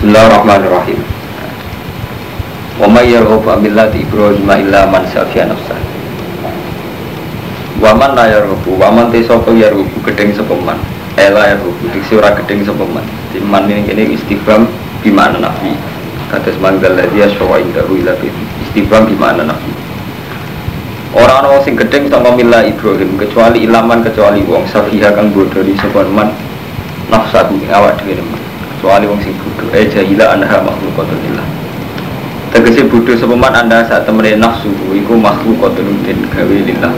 Bismillahirrahmanirrahim. Wa may yarghabu an millati Ibrahim illa man safiya nafsah. Wa man la yarghabu wa man te sapa gedeng sapa man. Ela yarghabu diksi ora gedeng sapa man. Timan ini kene istifham bi makna nafi. Kados manggal ladhi aswa indahu ila bi istifham bi makna nafi. Sing gedeng sama mila Ibrahim kecuali ilaman kecuali wong safiha kang bodoh di sapa man nafsahu awak dhewe kecuali wong sing bodoh eh jahila anha makhlukatun lillah. Tegese bodoh sepeman anda saat temen nafsu iku makhlukatun din gawe lillah.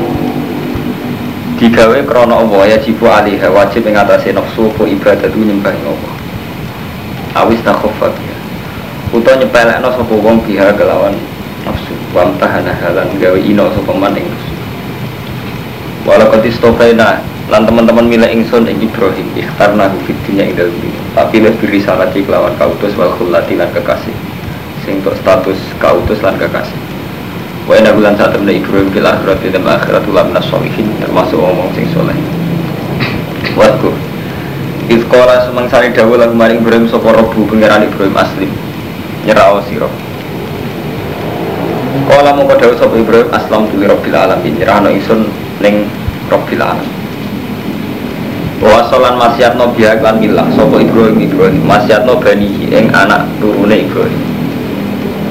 Digawe krana Allah ya jibu alaiha wajib ing atase nafsu apa ibadatu nyembah Allah. Awis takhafat ya utawa nyepelekno sapa wong biha kelawan nafsu. Wa tahana halan gawe ino sapa man ing nafsu. Walau katistofaina lan teman-teman mila ingsun ing Ibrahim ikhtarna fid dunya ing dalem dunya tapi lebih risalati kelawan kautus wal khulati lan kekasih. Sing untuk status kautus lan kekasih. Wa inna bulan saat temen Ibrahim fil akhirat di dalam akhirat ulam nasolihin termasuk omong sing soleh. Wadku Ifkola semangsani dawu lagu maring Ibrahim sopo robu pengiran Ibrahim aslim. Nyerao siro Kala mau dawu sopo Ibrahim aslam tuli robbil alamin. Nyerahno ingsun ning robbil alamin Wasolan masyat no biak lan milah Sopo Ibrahim Ibrahim? Masyat no bani ing anak turune Ibrahim.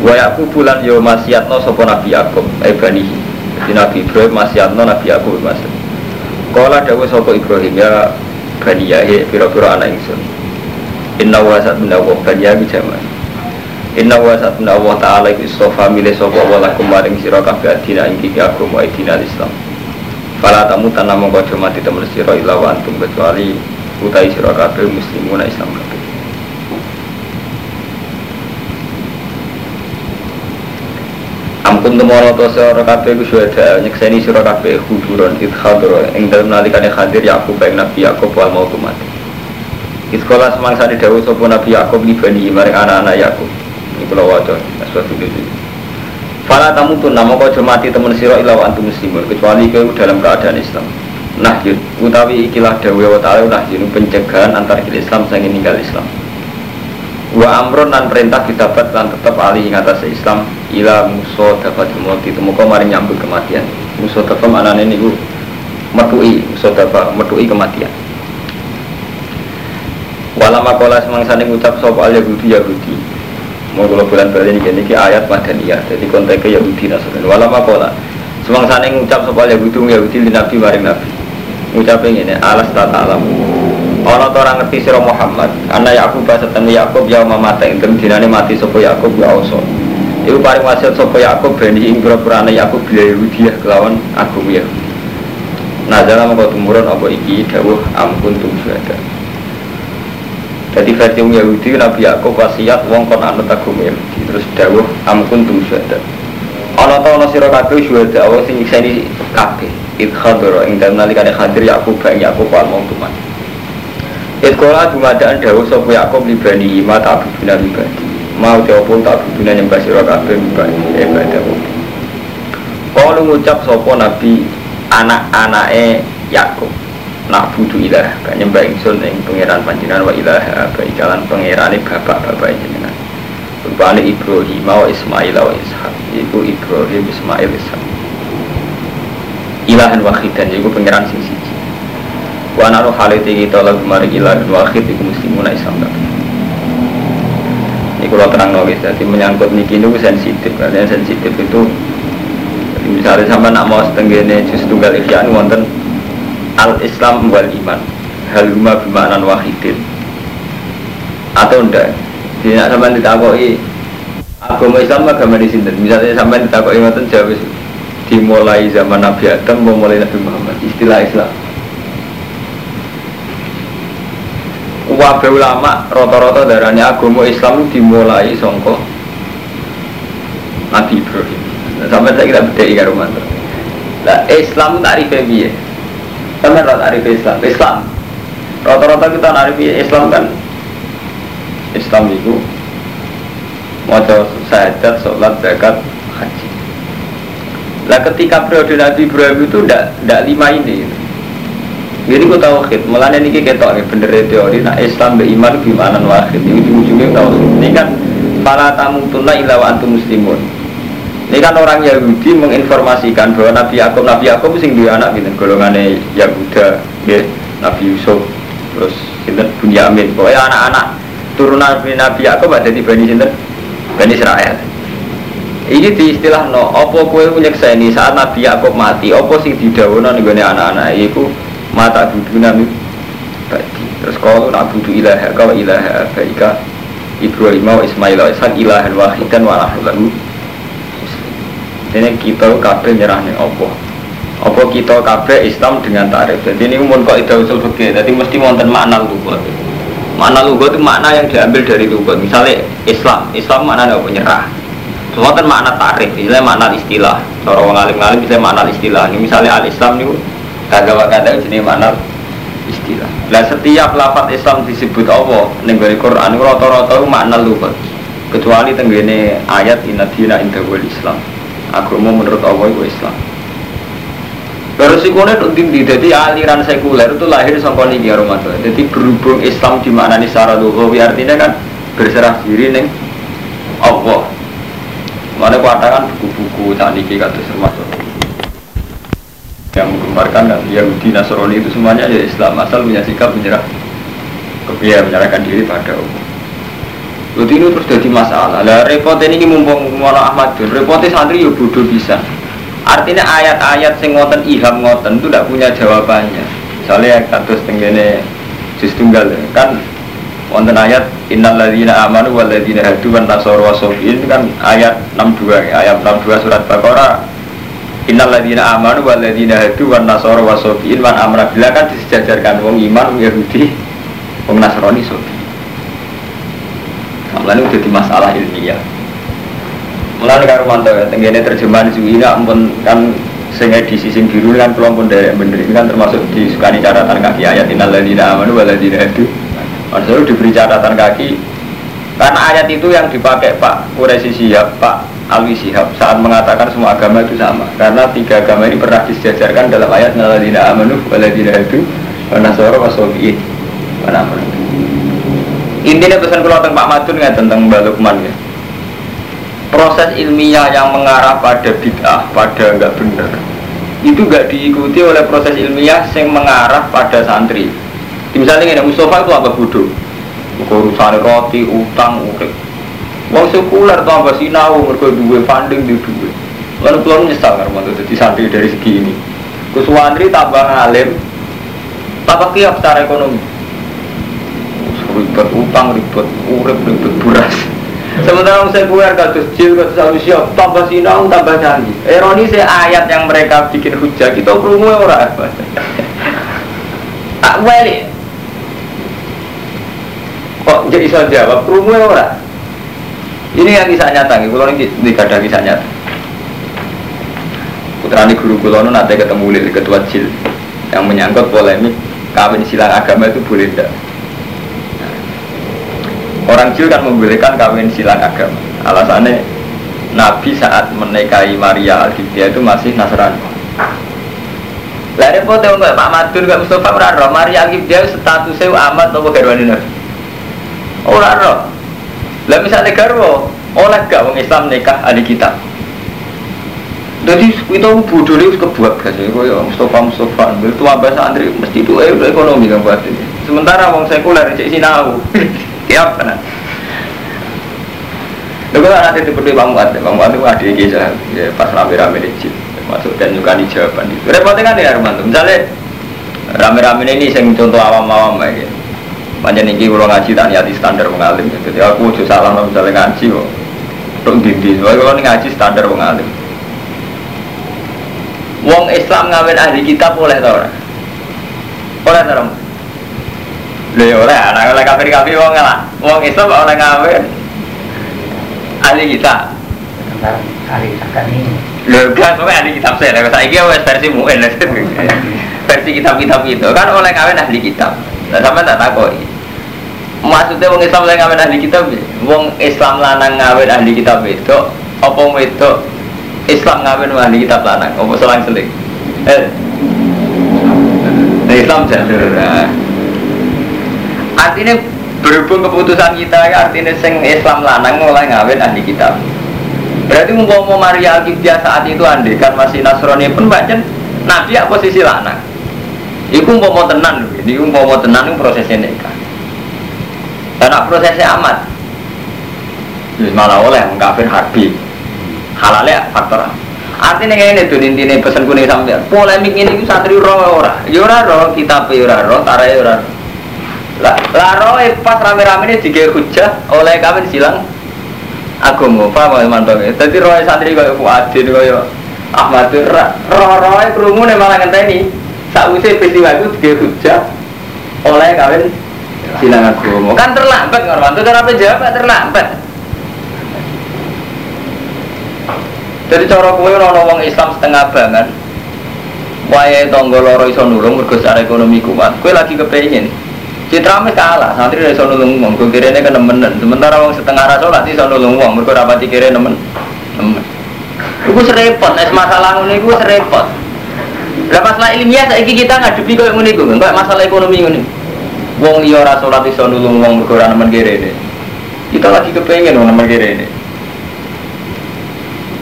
Wa yaku bulan yo masyat no sopo Nabi Yaakob Eh bani Jadi Nabi Ibrahim masyat no Nabi Yaakob masyat Kala dawu sopo Ibrahim ya Bani Yahe Biro-biro anak ingsun. Inna wa sat minna wa bani Yahe jaman Inna wa sat minna wa ta'ala Iku istofa milih sopo wa lakum maring sirakabi adina Ingki agama adina Islam Fala tamu tanah mongko mati temen sira ila antum kecuali utai sira kabeh muslimuna Islam kabeh. Ampun temono to sira kabeh ku syuhada nyekseni sira kabeh kuburan idhadra ing dalem nalikane hadir Yakub ing Nabi Yakub mau mati. Iskola semangsa di dawuh sapa Nabi Yakub li bani maring anak-anak Yakub. Iki kula waca sesuatu itu. Fala tamu tuh nama kau mati temen siro ila wa antum muslimun kecuali kau dalam keadaan Islam. Nah, utawi ikilah dawe wa ta'ala nah pencegahan antar Islam sang ninggal Islam. Wa amron dan perintah ditabat lan tetap alih ing atas Islam ila muso dapat mati temu kau mari nyambut kematian. Muso dapat ini bu metui muso dapat metui kematian. Walama kola semangsane ngucap sapa al Yahudi Yahudi mau kalau bulan balik ini ini ayat madaniyah jadi konteksnya Yahudi Nasrani. Walama pola semang sana ngucap soal Yahudi Yahudi di Nabi maring Nabi. Ngucap ini alas tata alam orang orang ngerti siro Muhammad anak Yakub bahasa tani Yakub ya mata yang dinane mati sopo Yakub ya Oso. Itu paling wasiat sopo Yakub bani ing pura anak Yakub bila Yahudi ya kelawan agum ya nah jalan mau tumurun apa iki? Dawuh ampun syuhada jadi versi Yahudi Nabi Yakub wasiat wong kon anut agama Yahudi terus dawuh amkun tum syuhada. Ana ta ana sira kabeh syuhada awa sing nyekseni kabeh? Id khadra ing dalem nalikane hadir Yakub bang Yakub wal mautuman Id kola dumadaan dawuh sapa Yakub li bani ma ta'buduna li bani mau teopun ta'buduna nyembah sira kabeh li bani ibadah Kalau ngucap sapa Nabi anak-anake Yakub nak budu ilah gak nyembah ingsun ing pangeran panjenengan wa ilah ba ikalan pangerane bapak-bapak jenengan. Rupane Ibrahim wa Ismail wa Ishak iku Ibrahim Ismail Ishak. Ilahan wahidan iku pangeran sing siji. Wa ana roh halite kita lagu mari ilahan wahid iku muslimun Islam kabeh ini kalau terang nulis jadi menyangkut niki itu sensitif karena sensitif itu misalnya sama nak mau setenggene justru tunggal ikhyan wonten al Islam wal iman. Haluma bimaknan wahidin. Atau enggak jadi nak sampai ditakoi agama Islam agama di sini misalnya sampai ditakoi ngoten jawab dimulai zaman Nabi Adam mulai Nabi Muhammad. Istilah Islam. Wabe ulama rata-rata darahnya agama Islam dimulai songko Nabi Ibrahim. Sampai saya kira beda ikan rumah Nah Islam tarifnya biye Sampai rata arif Islam. Islam. Rata-rata kita arif Islam kan Islam itu Mojo sahadat, sholat, zakat, haji. Lah ketika periode Nabi Ibrahim itu tidak lima ini. Jadi aku khid, malah ini kita tahu bener teori Nah Islam beriman bimanan wahid. Ini ujung-ujungnya tauhid Ini kan para tamu tunai ilawa antum muslimun. Ini kan orang Yahudi menginformasikan bahwa Nabi Yakub Nabi Yakub sing dua anak gitu golongannya Yahuda, ya, Nabi Yusuf, terus sinten? Bunyamin. Pokoknya anak-anak turunan Nabi Yakub ada di Bani sinten? Bani Israel. Ini di istilah no, opo kue ini saat Nabi Yakub mati, opo sing didawono nih anak-anak? Itu mata budu nabi. Terus kalau nak budu ilaha kau ilaha baika Ibrahim Ismail wa Ishak ilahan wahidan wa lahu ini kita kabeh nyerah nih opo apa kita kabeh Islam dengan tarif jadi ini umum kok itu usul fikih. Jadi mesti wonten makna lugat makna lugat itu makna yang diambil dari lugat misalnya Islam. Islam makna apa? Nyerah. Wonten makna tarif misalnya makna istilah. Cara wong alim-alim misalnya makna istilah. Ini misalnya al Islam itu kagak kata jenis makna istilah. Lah setiap lafaz Islam disebut apa ning Quran rata-rata makna lugat kecuali tenggene ayat inna dina inda Islam agama menurut Allah itu Islam Resikonya itu tinggi, jadi aliran sekuler itu lahir sampai ini ya Ramadan. Jadi berhubung Islam di mana nih secara lugawi artinya kan berserah diri neng Allah. Mana katakan buku-buku saat ini kata termasuk yang menggemparkan dan Yahudi Nasrani itu semuanya ya Islam asal punya sikap menyerah kebiaya menyerahkan diri pada Allah. Jadi ini terus jadi masalah. Lah repot ini mumpung mana Ahmad Jun, repotnya santri ya bodoh bisa. Artinya ayat-ayat sing ngoten iham ngoten itu tidak punya jawabannya. Soalnya kados tenggene juz tunggal kan wonten ayat innal amanu wal ladzina hadu wan nasara wasofiin kan ayat 62 ayat 62 surat Baqarah innal ladzina amanu wal ladzina hadu wan nasara wasofiin wan amra bila kan disejajarkan wong iman wong Yahudi wong Nasrani sofi Mulane udah di masalah ilmiah. Mulane karo mantau ya, tenggene terjemahan Zuhina ampun kan sing edisi sing biru kan kelompok dari bener ini kan termasuk disukani catatan kaki ayat innal ladzina amanu ladzina hadu. Maksudnya diberi catatan kaki karena ayat itu yang dipakai Pak Quraisy Sihab, Pak Alwi Sihab saat mengatakan semua agama itu sama karena tiga agama ini pernah disejajarkan dalam ayat innal ladzina amanu wal ladzina hadu wa nasara wa sabiin wa Intinya pesan kalau tentang Pak Madun ya tentang Mbak Lukman ya. Proses ilmiah yang mengarah pada bid'ah, pada enggak benar, itu enggak diikuti oleh proses ilmiah yang mengarah pada santri. Misalnya ini Mustafa itu apa bodoh? Urusan roti, utang, urip. Wong sekuler tuh apa sinau, mereka dua funding di dua. Lalu keluar nyesal karena itu jadi santri dari segi ini. Kuswandri tambah ngalim, tambah kiap secara ekonomi ribet utang ribet urip ribet beras. Sementara saya buat kados jil kados alusia tambah sinau tambah canggih ironi saya ayat yang mereka bikin hujah kita kerungu ora? Tak balik kok jadi saya jawab? Kerungu ora? Ini yang kisah nyata nih kalau ini ada kisah nyata. Putrani guru kulono nanti ketemu di ketua jil yang menyangkut polemik kawin silang agama itu boleh tidak Orang Jil kan membolehkan kawin silang agama. Alasannya Nabi saat menikahi Maria al itu masih Nasrani. Lah repot enggak Pak Madun enggak Mustafa ora Maria al statusnya amat nopo garwane Nabi. Ora roh. Lah misalnya garwo oleh gak wong Islam nikah ahli kitab. Jadi kita bodoh itu kebuat kasih, ya Mustafa Mustafa, itu abah santri mesti itu ekonomi kan buat ini. Sementara wong sekuler cek sinau. Tiap tenan. Lalu kan nanti seperti Bang Muat, Bang Muat itu ada di ya, pas rame-rame di masuk dan juga di jawaban itu. Repotnya kan ya Armando, misalnya rame-rame ini yang contoh awam-awam ya. Panjang ini kalau ngaji tak niati standar mengalim, jadi aku udah salah misalnya ngaji kok. Tok dindi, kalau ngaji standar mengalim. Wong Islam ngawin ahli kitab boleh tau ora? Boleh tau Lha ya ora, ana oleh kafir-kafir wong lah. Wong Islam oleh ngawin. Ahli kita. Ahli kitab ini. Lho kan pokoknya ahli kitab saya. Lah saiki wis versi muin versi kitab-kitab itu kan oleh ngawin ahli kitab. Lah sampean tak takoki. Maksudnya wong Islam oleh ngawin ahli kitab, wong Islam lanang ngawin ahli kitab itu apa itu Islam ngawin ahli kitab lanang, apa selang-seling? Eh. Islam jadi artinya Berhubung keputusan kita ya artinya sing Islam lanang mulai ngawin ahli kitab. Berarti mau Maria Alkibia saat itu andai kan masih Nasrani pun baca Nabi ya posisi lanang. Iku mau tenan, ini mau tenan itu prosesnya nikah. Karena prosesnya amat. Malah oleh mengkafir harbi. Halalnya faktor Artinya ini tuh intinya pesan kuning sampai polemik ini itu satri roh ora, yura roh kita yura roh, tara yura. Lah pas rame-rame ini juga hujah oleh kami silang agama paham mantap ya? Jadi roh santri kaya Fuadin kaya Ahmad. Roh roh kerungu nih malah ngenteni. Sausai peristiwa itu juga hujah oleh kawin silang agama. Kan terlambat ngorban itu kenapa jawab? Terlambat. Jadi cara kue orang wong Islam setengah banget Waya tonggo loro iso nulung mergo secara ekonomi kuat. Kue lagi kepengin Citra mes kalah, santri sono nulung wong, ini kan nemenan. Sementara wong setengah rasa lah sih sono nulung wong, mereka dapat dikira nemen, nemen. Iku serepot, es masalah ini gue serepot. Lah masalah ilmiah saya kita ngadepi yang ini gue, enggak masalah ekonomi ini. Wong liya ora salat iso nulung wong mergo ora nemen kira ini. Kita lagi kepengen wong nemen kira ini.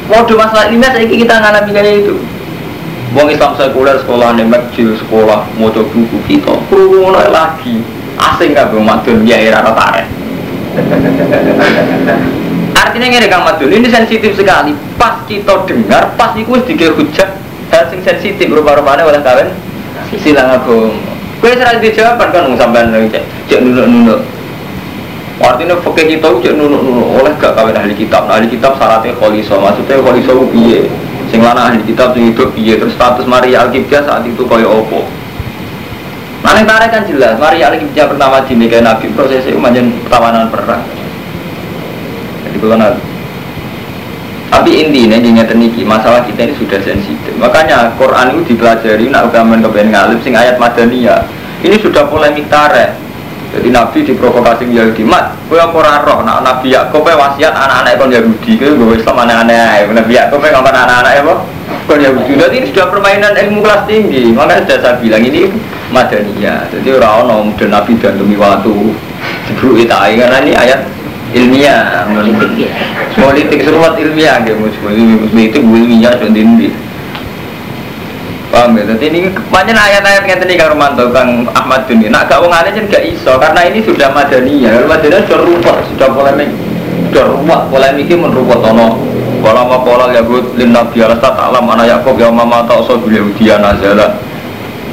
Waduh masalah ilmiah saya kita ngalami kayak itu. Wong Islam sekuler sekolah nih masjid sekolah mau buku kita, perlu lagi asing gak bang madun ya era tarik artinya ini kang madun ini sensitif sekali. Pas kita dengar pas itu dikir hujat hal sing sensitif rupa-rupanya oleh kalian silang aku gue serang dijawab kan sampai nih cek. Cek nunuk nunuk artinya fakir kita cek nunuk nunuk oleh gak kawin ahli kitab. Nah, ahli kitab syaratnya kholiso maksudnya kholiso piye? Sing lanang ahli kitab sing hidup piye? Terus status Maria Alkitab saat itu kaya opo Maling tarik kan jelas, mari alih kerja pertama di Mega Nabi proses itu macam pertawanan perang. Jadi kalau nanti tapi intinya jadi niki masalah kita ini sudah sensitif. Makanya Quran itu dipelajari nak ugaman kepen ngalim sing ayat madaniyah. Ini sudah polemik tarik. Jadi Nabi diprovokasi Yahudi mat, gue kurang roh, nak Nabi Yakub wasiat anak-anak kon Yahudi, gue gue Islam aneh-aneh, Nabi Yakub ngomong anak-anak apa? Kon Yahudi. Jadi ini sudah permainan ilmu kelas tinggi, makanya sudah saya bilang ini Madaniyah. Jadi orang orang Nabi dan demi waktu sebelum itu karena ini ayat ilmiah politik. Politik seruat ilmiah gitu itu ilmiah dan ini paham ya? Jadi ini banyak ayat-ayat yang tadi kang Romanto kang Ahmad Duni. Nak gak wong aja gak iso karena ini sudah Madaniyah. Madaniyah sudah rumput sudah polemik. Sudah rumput polemiknya menrumput tono kalau mau pola ya gue lin nabi alas tak alam anak Yakob ya mama tak usah beliau dia nazala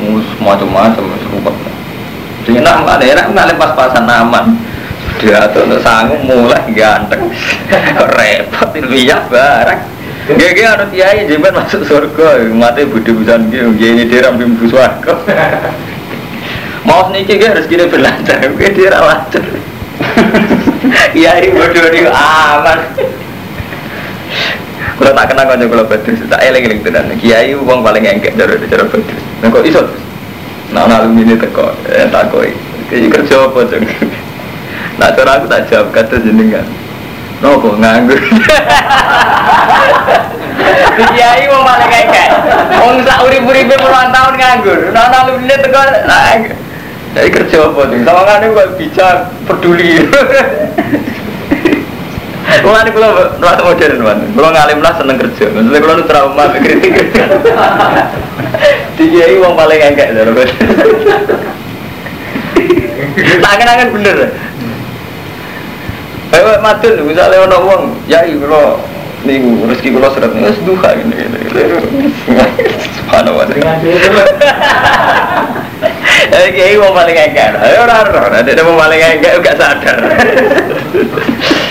mus macam-macam serupet jadi enak ada enak nggak pas-pasan aman dia tuh untuk sanggup mulai ganteng repot ilmiah barang Gak gak ada kiai masuk surga, mati budi busan gitu, gini dia ramping buswarga. Mau sedikit gak harus gini berlancar, gue dia lancar. Kiai bodoh ini aman. Kalau tak kenal kau kalau badrus, tak eling eling tenan. Kiai uang paling engkek dari cara badrus. Nah kok iso? Nah alumni ini teko, eh tak koi. Kayak kerja apa ceng? Nah cara aku tak jawab kata jenengan. Nopo nganggur. Kiai uang paling engkek. Uang sak urip-uripe puluhan tahun nganggur. Nah alumni teko. Nah, jadi kerja apa tuh? Sama kan kok bisa peduli. Mulane kula rasa modern man. Kula ngalim lah seneng kerja. Maksudnya kula trauma kritik kerja. Dikiai wong paling engkek lho. Tangan-tangan bener. Ayo madun misalnya ono wong, ya kula niku rezeki kula seret wis duha ngene ngene. Subhanallah. Eh kiai wong paling engkek. Ayo ora ora, nek wong paling engkek gak sadar.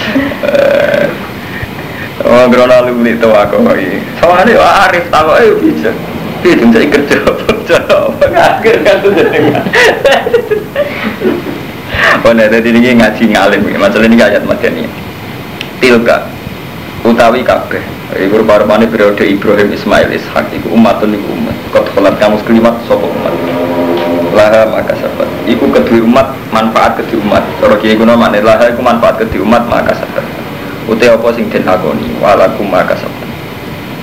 Oh, grono lu beli tuh aku lagi. Soalnya wah Arif tahu ayo bisa. Itu jadi kerja kerja apa akhir kan tuh jadi. Oh, nah tadi ini ngaji ngalim. Masalah ini ayat madani. Tilka utawi kabeh. Iku rupa-rupane periode Ibrahim Ismail Ishak iku umatun iku umat. Kau kolat kamu kelimat sopo umat. Laha maka sabat. Iku kedua umat manfaat kedua umat. Kalau kiai guna mana laha iku manfaat kedua umat maka sabat uti apa sing den lakoni walakum makasab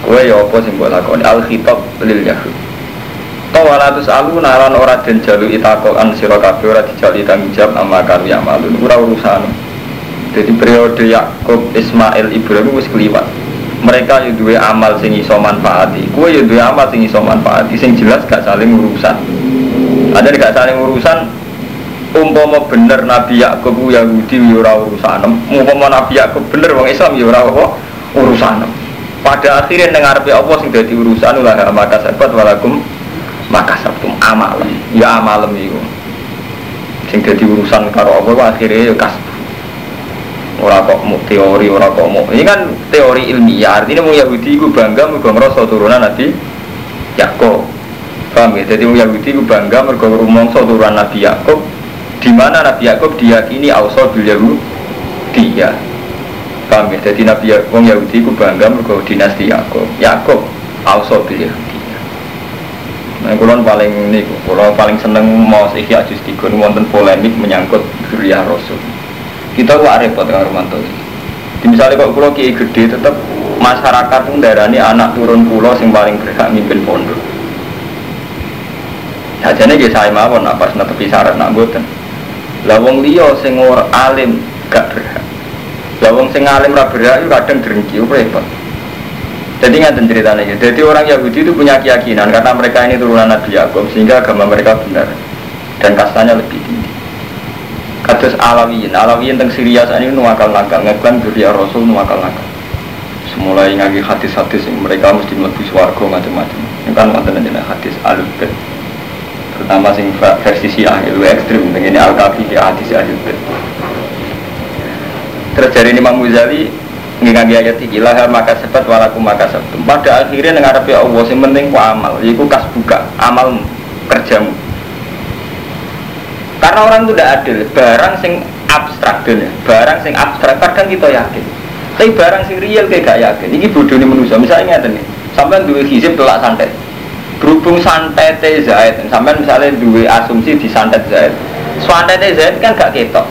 kowe ya apa sing mbok lakoni al khitab lil yahud Tawalatus alu naran ora den jalu itako an sira kabeh ora dijali tanggung jawab amma kanu ya malun ora urusan. Jadi periode Yakub Ismail Ibrahim wis keliwat. Mereka yo duwe amal sing iso manfaati. Kowe yo duwe amal sing iso manfaati sing jelas gak saling urusan. Ada gak saling urusan umpama bener Nabi Yakub ku Yahudi yo ora urusan. Umpama Nabi Yakub bener wong Islam yo ora apa urusan. Pada akhirnya dengar Allah sing dadi urusan ulah maka sahabat walakum maka sabtum amal ya amalem itu sing jadi urusan karo apa akhirnya ya ora kok mau teori ora kok mau ini kan teori ilmiah artinya mau Yahudi itu bangga mergo ngerasa turunan Nabi Yakub. Paham ya? Jadi mau Yahudi itu bangga mergo rumongso turunan Nabi Yakub di mana Nabi Yakub diyakini ausa bil Yahudi ya. Paham ya? Jadi Nabi Yakub Yahudi itu bangga mergo dinasti Yakub. Yakub ausa bil Yahudi Nah, kulon paling ini, kulon paling seneng mau ihya juz tiga wonten polemik menyangkut zuriyah Rasul. Kita gak repot dengan Romanto ini. Di misalnya kok kulo kiai gede, tetap masyarakat pun darani anak turun pulau sing paling berhak mimpin pondok. Sajane nggih saya mawon apa netepi syarat nak mboten. Lah wong liya sing alim gak berhak. Lah wong sing alim ra berhak kadang drengki repot. Jadi nggak ceritanya gitu. Jadi orang Yahudi itu punya keyakinan karena mereka ini turunan Nabi Yakub sehingga agama mereka benar dan kastanya lebih. Kados Alawiyin, Alawiyin tentang Syria saat ini nuakal nakal, ngeklan Duriya Rasul nuakal nakal. Semulai ngaji hadis-hadis yang mereka mesti melebihi warga macam-macam. Ini kan mantan aja hadis alul terutama sing versi Syiah itu ekstrim. Dengan ini al-kafi hadis alul Terus dari Imam Muzali ngingagi ayat iki lahar maka sebat walaku maka sabtu pada akhirnya dengar ya Allah yang penting ku amal. Yaitu kas buka amal kerjamu karena orang itu tidak adil barang sing abstrak dunia barang sing abstrak kadang kita yakin tapi barang sing real kayak gak yakin ini bodoh ini manusia misalnya nih sampai dua hizib telak santet berhubung santet Zaid sampai misalnya dua asumsi di santet Zaid santet Zaid kan gak ketok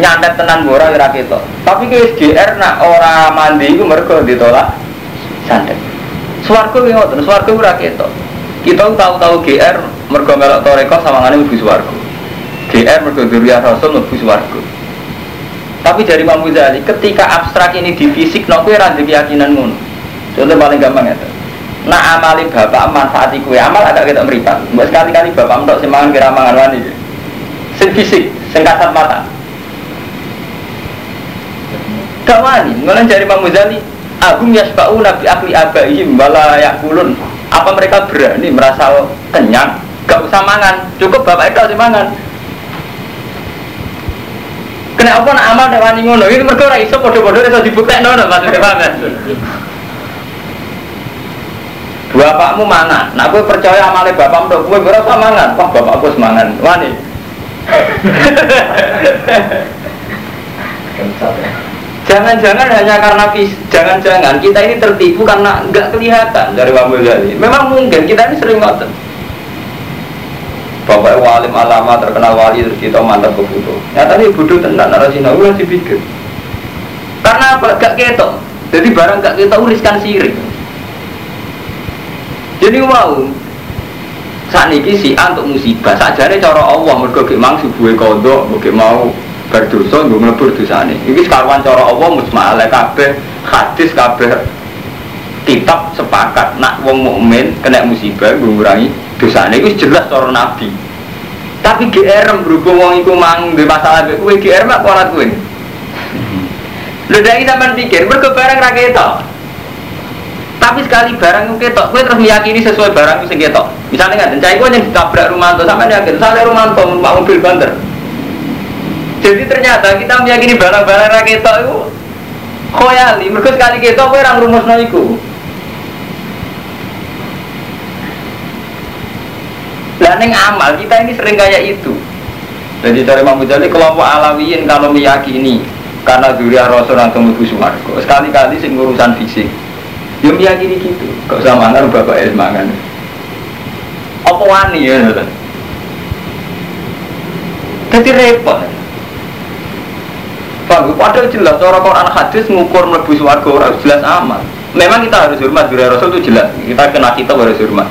nyantet tenan ora ora ketok. Tapi ke SGR nak ora mandi iku mergo ditolak santet. Swarga ki ngoten, swarga ora ketok. Kita tahu-tahu GR mergo melok toreko sawangane mlebu swarga. GR mergo durya rasul mlebu swarga. Tapi dari Imam Ghazali, ketika abstrak ini di fisik, no kue ranjek keyakinan ngono. Contoh paling gampang ya. Nah amali bapak manfaati kue amal agak kita meripat. Buat sekali-kali bapak mentok semangan kira mangan wani. Sing fisik, sing kasat mata. Gak wani, malah dari Imam Ghazali Agum yasba'u nabi akli abaihim wala yakulun Apa mereka berani merasa kenyang Gak usah mangan, cukup bapak itu harus mangan Kena apa nak amal nek wani ngono, ini mereka orang iso bodoh-bodoh iso dibuktekno no maksudnya paham? Bapakmu mangan, nak gue percaya amalnya bapakmu, gue berasa mangan, wah bapakku semangan, wani. Jangan-jangan hanya karena jangan-jangan kita ini tertipu karena nggak kelihatan dari Ghazali. Memang mungkin kita ini sering ngotot. Bapak walim alama terkenal wali kita mantap ke foto. Ya tadi bodoh tenang narasi nahu masih pikir. Karena apa? Gak ketok. Jadi barang gak ketok riskan sirik. Jadi wow, saat ini si untuk musibah saja cara Allah mergo mang subuhe kodok, mau berdosa gue melebur dosane ini sekarang cara Allah musma'ala kabeh hadis kabeh kitab sepakat nak wong mukmin kena musibah gue ngurangi dosane itu jelas cara nabi tapi GR berhubung wong iku mang di masalah gue GR mak kualat gue lu dari zaman pikir mergo barang ra tapi sekali barang itu ketok, gue terus meyakini sesuai barang itu sing ketok. Misalnya nggak, cai gue yang ditabrak rumah tuh, sama yakin, misalnya rumah tuh, mobil banter, jadi ternyata kita meyakini barang-barang rakyat itu khoyali. Mereka sekali kita kowe orang rumus iku. Lah neng amal kita ini sering kayak itu. Jadi dari Imam Ghazali kelompok alawiyin kalau meyakini karena duriah rasul atau mlebu swarga. Sekali-kali sing urusan fisik. Dia meyakini gitu. Kok sama mangan bapak es mangan. Apa wani ya? Jadi repot. Paham? Padahal jelas orang Quran hadis mengukur mlebu swarga orang jelas aman. Memang kita harus hormat diri Rasul itu jelas. Kita kena kita harus hormat.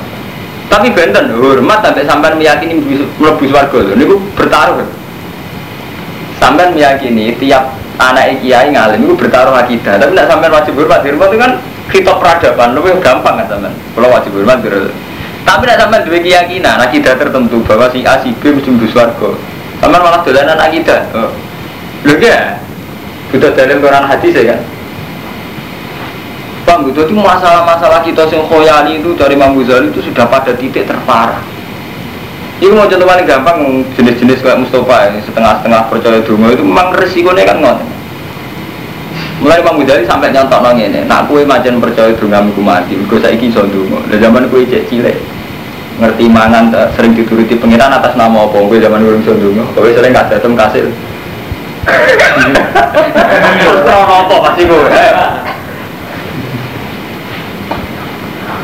Tapi benten hormat sampai sampean meyakini mlebu swarga lho niku bertaruh. Sampean meyakini tiap anak kiai ngalim itu bertaruh akidah. Tapi tidak sampean wajib hormat, hormat itu kan kita peradaban lebih gampang kan sampean. Kalau wajib hormat Tapi tidak sampean dua keyakinan akidah tertentu bahwa si A si B mesti mlebu swarga. Sampean malah dolanan akidah. Oh. Lho ya. Kita dalam Quran hadis ya kan. Bang, itu masalah-masalah kita yang khoyali itu dari Imam Ghazali itu sudah pada titik terparah. Ini mau contoh paling gampang jenis-jenis kayak Mustafa ini setengah-setengah percaya dulu itu memang resikonya kan nggak. Mulai Imam Ghazali sampai nyontok nong ini, nak kue macan percaya dulu nggak mati, gue saya ikut so dulu. zaman kue cek cilik, ngerti mangan sering dituruti pengiran atas nama apa gue zaman gue so dulu, gue sering kasih tem kasih. Terus apa pasti gue.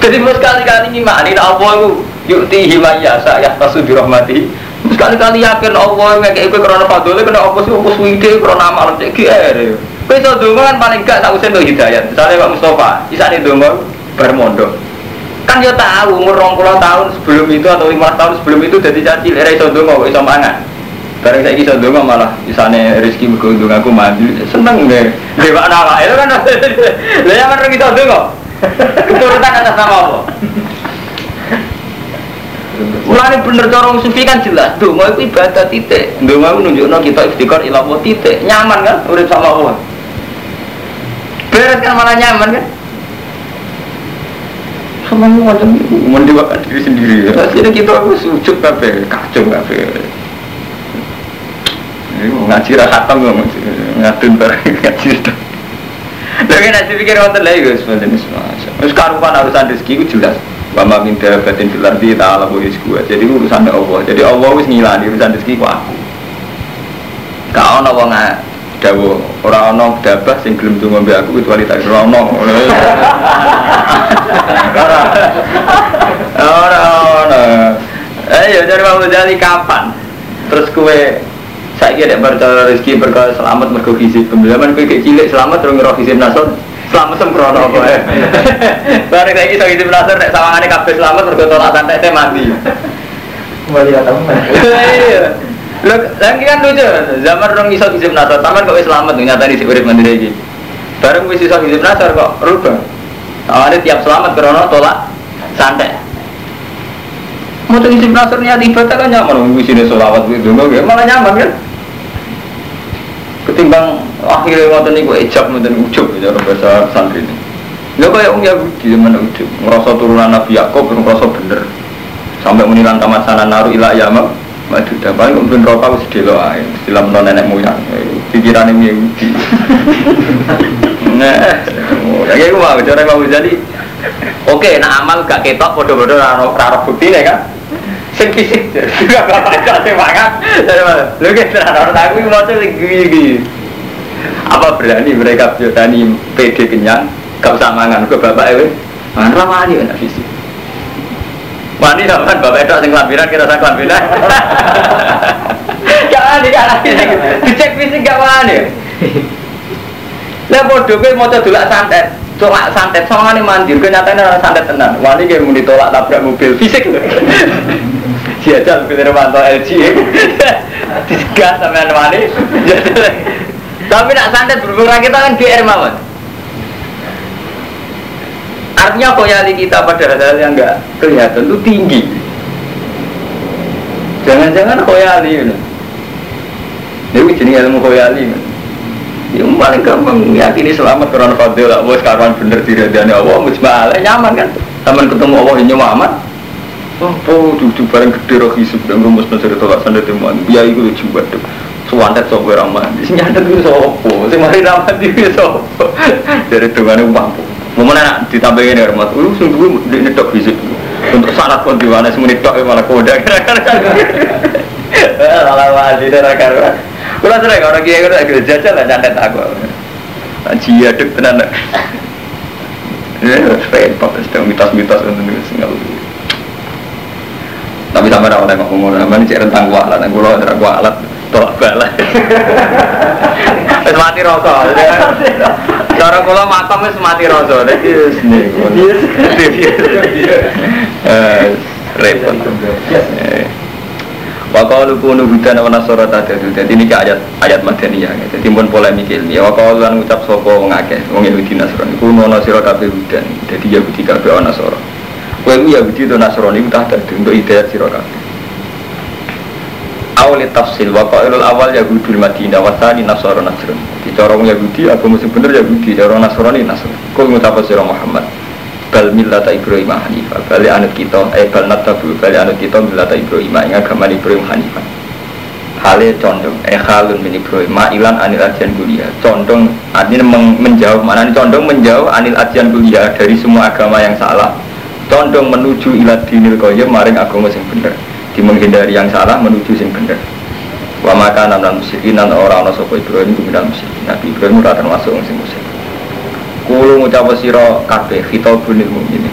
Jadi mau sekali-kali ngimani Allah itu yukti himaya saya tasu dirahmati. Sekali-kali yakin Allah ngekek kowe krana fadhole kena apa sih apa suwite krana amal cek GR. Kowe iso donga kan paling gak tak usah hidayat. Misalnya Pak Mustafa, isane donga bar mondok. Kan yo tahu umur 20 tahun sebelum itu atau 5 tahun sebelum itu jadi caci era iso donga kok iso mangan. Bareng saya iso donga malah isane rezeki mergo dongaku mandi. Seneng deh. Dewa nama itu kan. Lah ya kan iso donga. Keturutan atas nama apa? Mulai bener corong sufi kan jelas. Dungo itu ibadah titik. Dungo itu nunjukno kita istiqor ilawo titik. Nyaman kan? Urip sama Allah. Beres kan malah nyaman kan? Sama macam mendewakan diri sendiri. Akhirnya kita harus sujud kafe, kacau kafe. Ngaji rahatam ngadun barang ngaji. Lagi nanti pikir wonten guys, wonten semua. Terus karupan urusan rezeki itu jelas. Wama minta batin filar di ta'ala bu gue. Jadi urusan Allah. Jadi Allah wis ngilani urusan rezeki ku aku. Kau ono wong dawo ora ono dabah sing gelem donga mbek aku kecuali tak ora ono. Ora ono. Eh ya mau jadi kapan? Terus kue saya kira percaya rezeki perkara selamat mergo hisib pembelaman kowe cilik selamat terus ngira hisib nasor selamat sembrono apa ya bareng saya kisah hisib nasor nek sawangane kabeh selamat mergo tolak santai teh mati kembali ke teman iya. Lho, lagi kan lucu, zaman orang iso hisib nasor, taman kok selamat nyata di urip mandiri iki. Bareng wis iso nasor kok rubah. Awalnya tiap selamat karena tolak santai. Mau tuh hisib nasor niat ibadah kan nyaman, wis ini sholawat gitu, malah nyaman kan ketimbang akhirnya ngoten niku ejab ngoten ujub ya bahasa santri ini. Ya kayak orang Yahudi zaman ujub, ngerasa turunan Nabi Yakob ngerasa bener. Sampai menilang tamat sana naruh ilah yama, maju paling mungkin rokok wis delo ae, istilah nenek moyang. Pikiran ini Yahudi. Nah, kayak gue mau cara mau jadi. Oke, nah amal gak ketok, bodoh-bodoh raro raro bukti kan sing fisik juga bapak dari mana lu kita orang aku mau sing gigi apa berani mereka berani PD kenyang? Gak usah mangan ke bapak itu mangan ramani anak fisik Wani kan bapak itu sing kelambiran kita sang kelambiran gak wani gak lagi dicek fisik gak wani lah bodoh gue mau dulak santet. Tolak santet, nih mandir, kenyataannya santet tenan. Wani kayak mau ditolak tabrak mobil. Fisik jajal pilih Romanto LG disegat sama wani tapi nak santet berhubung kita kan GR mawon. Artinya koyali kita pada hal-hal yang enggak kelihatan itu tinggi. Jangan-jangan koyali ini? Ini jenis ilmu koyali yang paling gampang yakini selamat karena fadil lah bos karuan bener ada Allah mujmalah nyaman kan? Teman ketemu Allah ini Oh, cucu bareng gede roh hisub dan rumus mencari tolak sanda temuan. Biaya itu lucu banget. Suwantet sok ramah. Di sini ada tuh sopo. Si mari ramah di sopo. Dari dengan mampu. Mau mana ditambahin ya rumah. Lu sungguh di netok hisub. Untuk syarat mana semua netok malah koda. Malah wajib dan akar. Kalau sering orang kaya kalau agak jajal lah nyantet aku. Jia dek tenan. Ya, repot. Sedang mitos-mitos untuk ngeluh. Tapi sampai orang nengok ngomong, nama ini cek rentang kualat, yang kulo ada kualat, tolak balik. Wis mati rasa. Cara kulo makom wis mati rasa. Jadi sini. repot. Yes. Eh. Wakalu kunu hudan wa nasara tadadu Jadi ini ayat ayat madaniyah Jadi pun polemik ilmiah Wakalu lan ucap sopo wong akeh Wong Yahudi Nasrani Kuno nasira kabeh hudan Jadi Yahudi kabeh wa nasara Kowe ku Yahudi atau Nasrani Itu tak untuk hidayat sira kabeh. Awli tafsil Wakailul awal Yahudi Madinah Wasani Nasara Nasrani Di corong Yahudi Aku mesti bener Yahudi Corong Nasrani Nasrani. Kau ngucap sira Muhammad? Bal millata Ibrahim Hanifah balik anut kita eh bal natabu balik anut kita millata Ibrahim ing agama Ibrahim Hanifah hale condong eh halun min Ibrahim ma'ilan anil ajian kuliah. Condong artinya men menjauh mana condong menjauh anil ajian kuliah dari semua agama yang salah condong menuju ilat dinil koyem maring agama sing bener di menghindari yang salah menuju sing bener wa maka nan musyrikin nan orang ana sapa Ibrahim kuminal musyrikin Nabi Ibrahim ora termasuk wong sing musyrik Kulo ngucap sira kabeh khitabunil mukminin.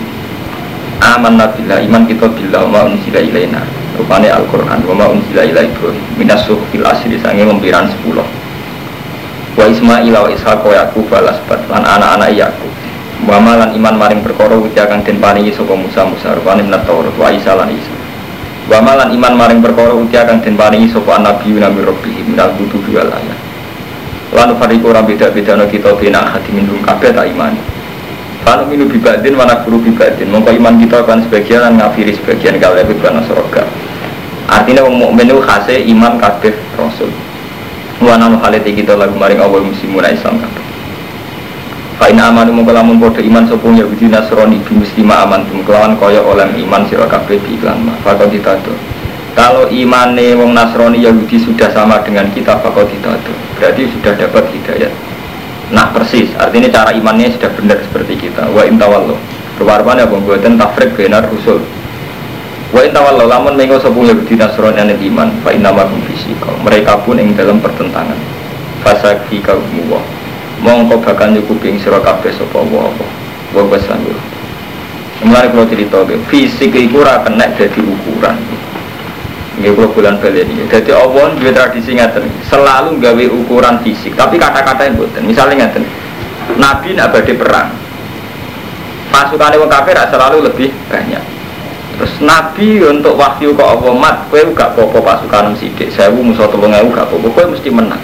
Aman nabilah iman kita billah ma unsila ilaina. Rupane Al-Qur'an wa ma unsila ila Ibrahim minas suhfil asri sange mempiran 10. Wa Ismail wa Ishaq wa Yaqub wa Lasbat lan anak-anak Yaqub. Wa malan iman maring perkara uti akan den paringi sapa Musa Musa rupane minat Taurat wa Isa lan Isa. Wa malan iman maring perkara uti akan den paringi sapa nabi nami rabbih minal kutubi wal ayat Lalu fariku orang beda-beda no kita bina hati minum kabeh tak iman. Lalu minum bibadin mana guru bibadin. Mongko iman kita akan sebagian dan ngafiri sebagian kalau lebih bana soroga. Artinya wong mukmin itu khase iman kabeh rasul. Wana nu halete kita lagu maring awal muslimuna Islam kabeh. Fa in amanu mongko lamun padha iman sapa Yahudi Nasrani bi muslima aman kelawan kaya oleh iman sira kabeh di iklan ma. Fa ditado. Kalau imane wong Nasrani Yahudi sudah sama dengan kita fakot itu berarti sudah dapat hidayat. Nah persis, artinya cara imannya sudah benar seperti kita. Wa intawallo. Ya pembuatan tafrik benar usul. Wa intawallo lamun mengo sepuluh Yahudi Nasrani yang iman. Fa innamakum fisika. Mereka pun yang dalam pertentangan. Fasa fika wa. Mongko bakal nyukupi sira kabeh sapa wa apa. Wa basanul. Mulai kalau cerita, fisik itu ora kena jadi ukuran. Kula bulan balen iki. Dadi Allah duwe tradisi ngaten, selalu gawe ukuran fisik, tapi kata-kata yang mboten. Misalnya ngaten. Nabi nak badhe perang. Pasukan wong kafir selalu lebih banyak. Terus Nabi untuk wahyu ke Allah mat, kowe gak apa-apa pasukan sithik, 1000 musuh 3000 gak apa-apa, kowe mesti menang.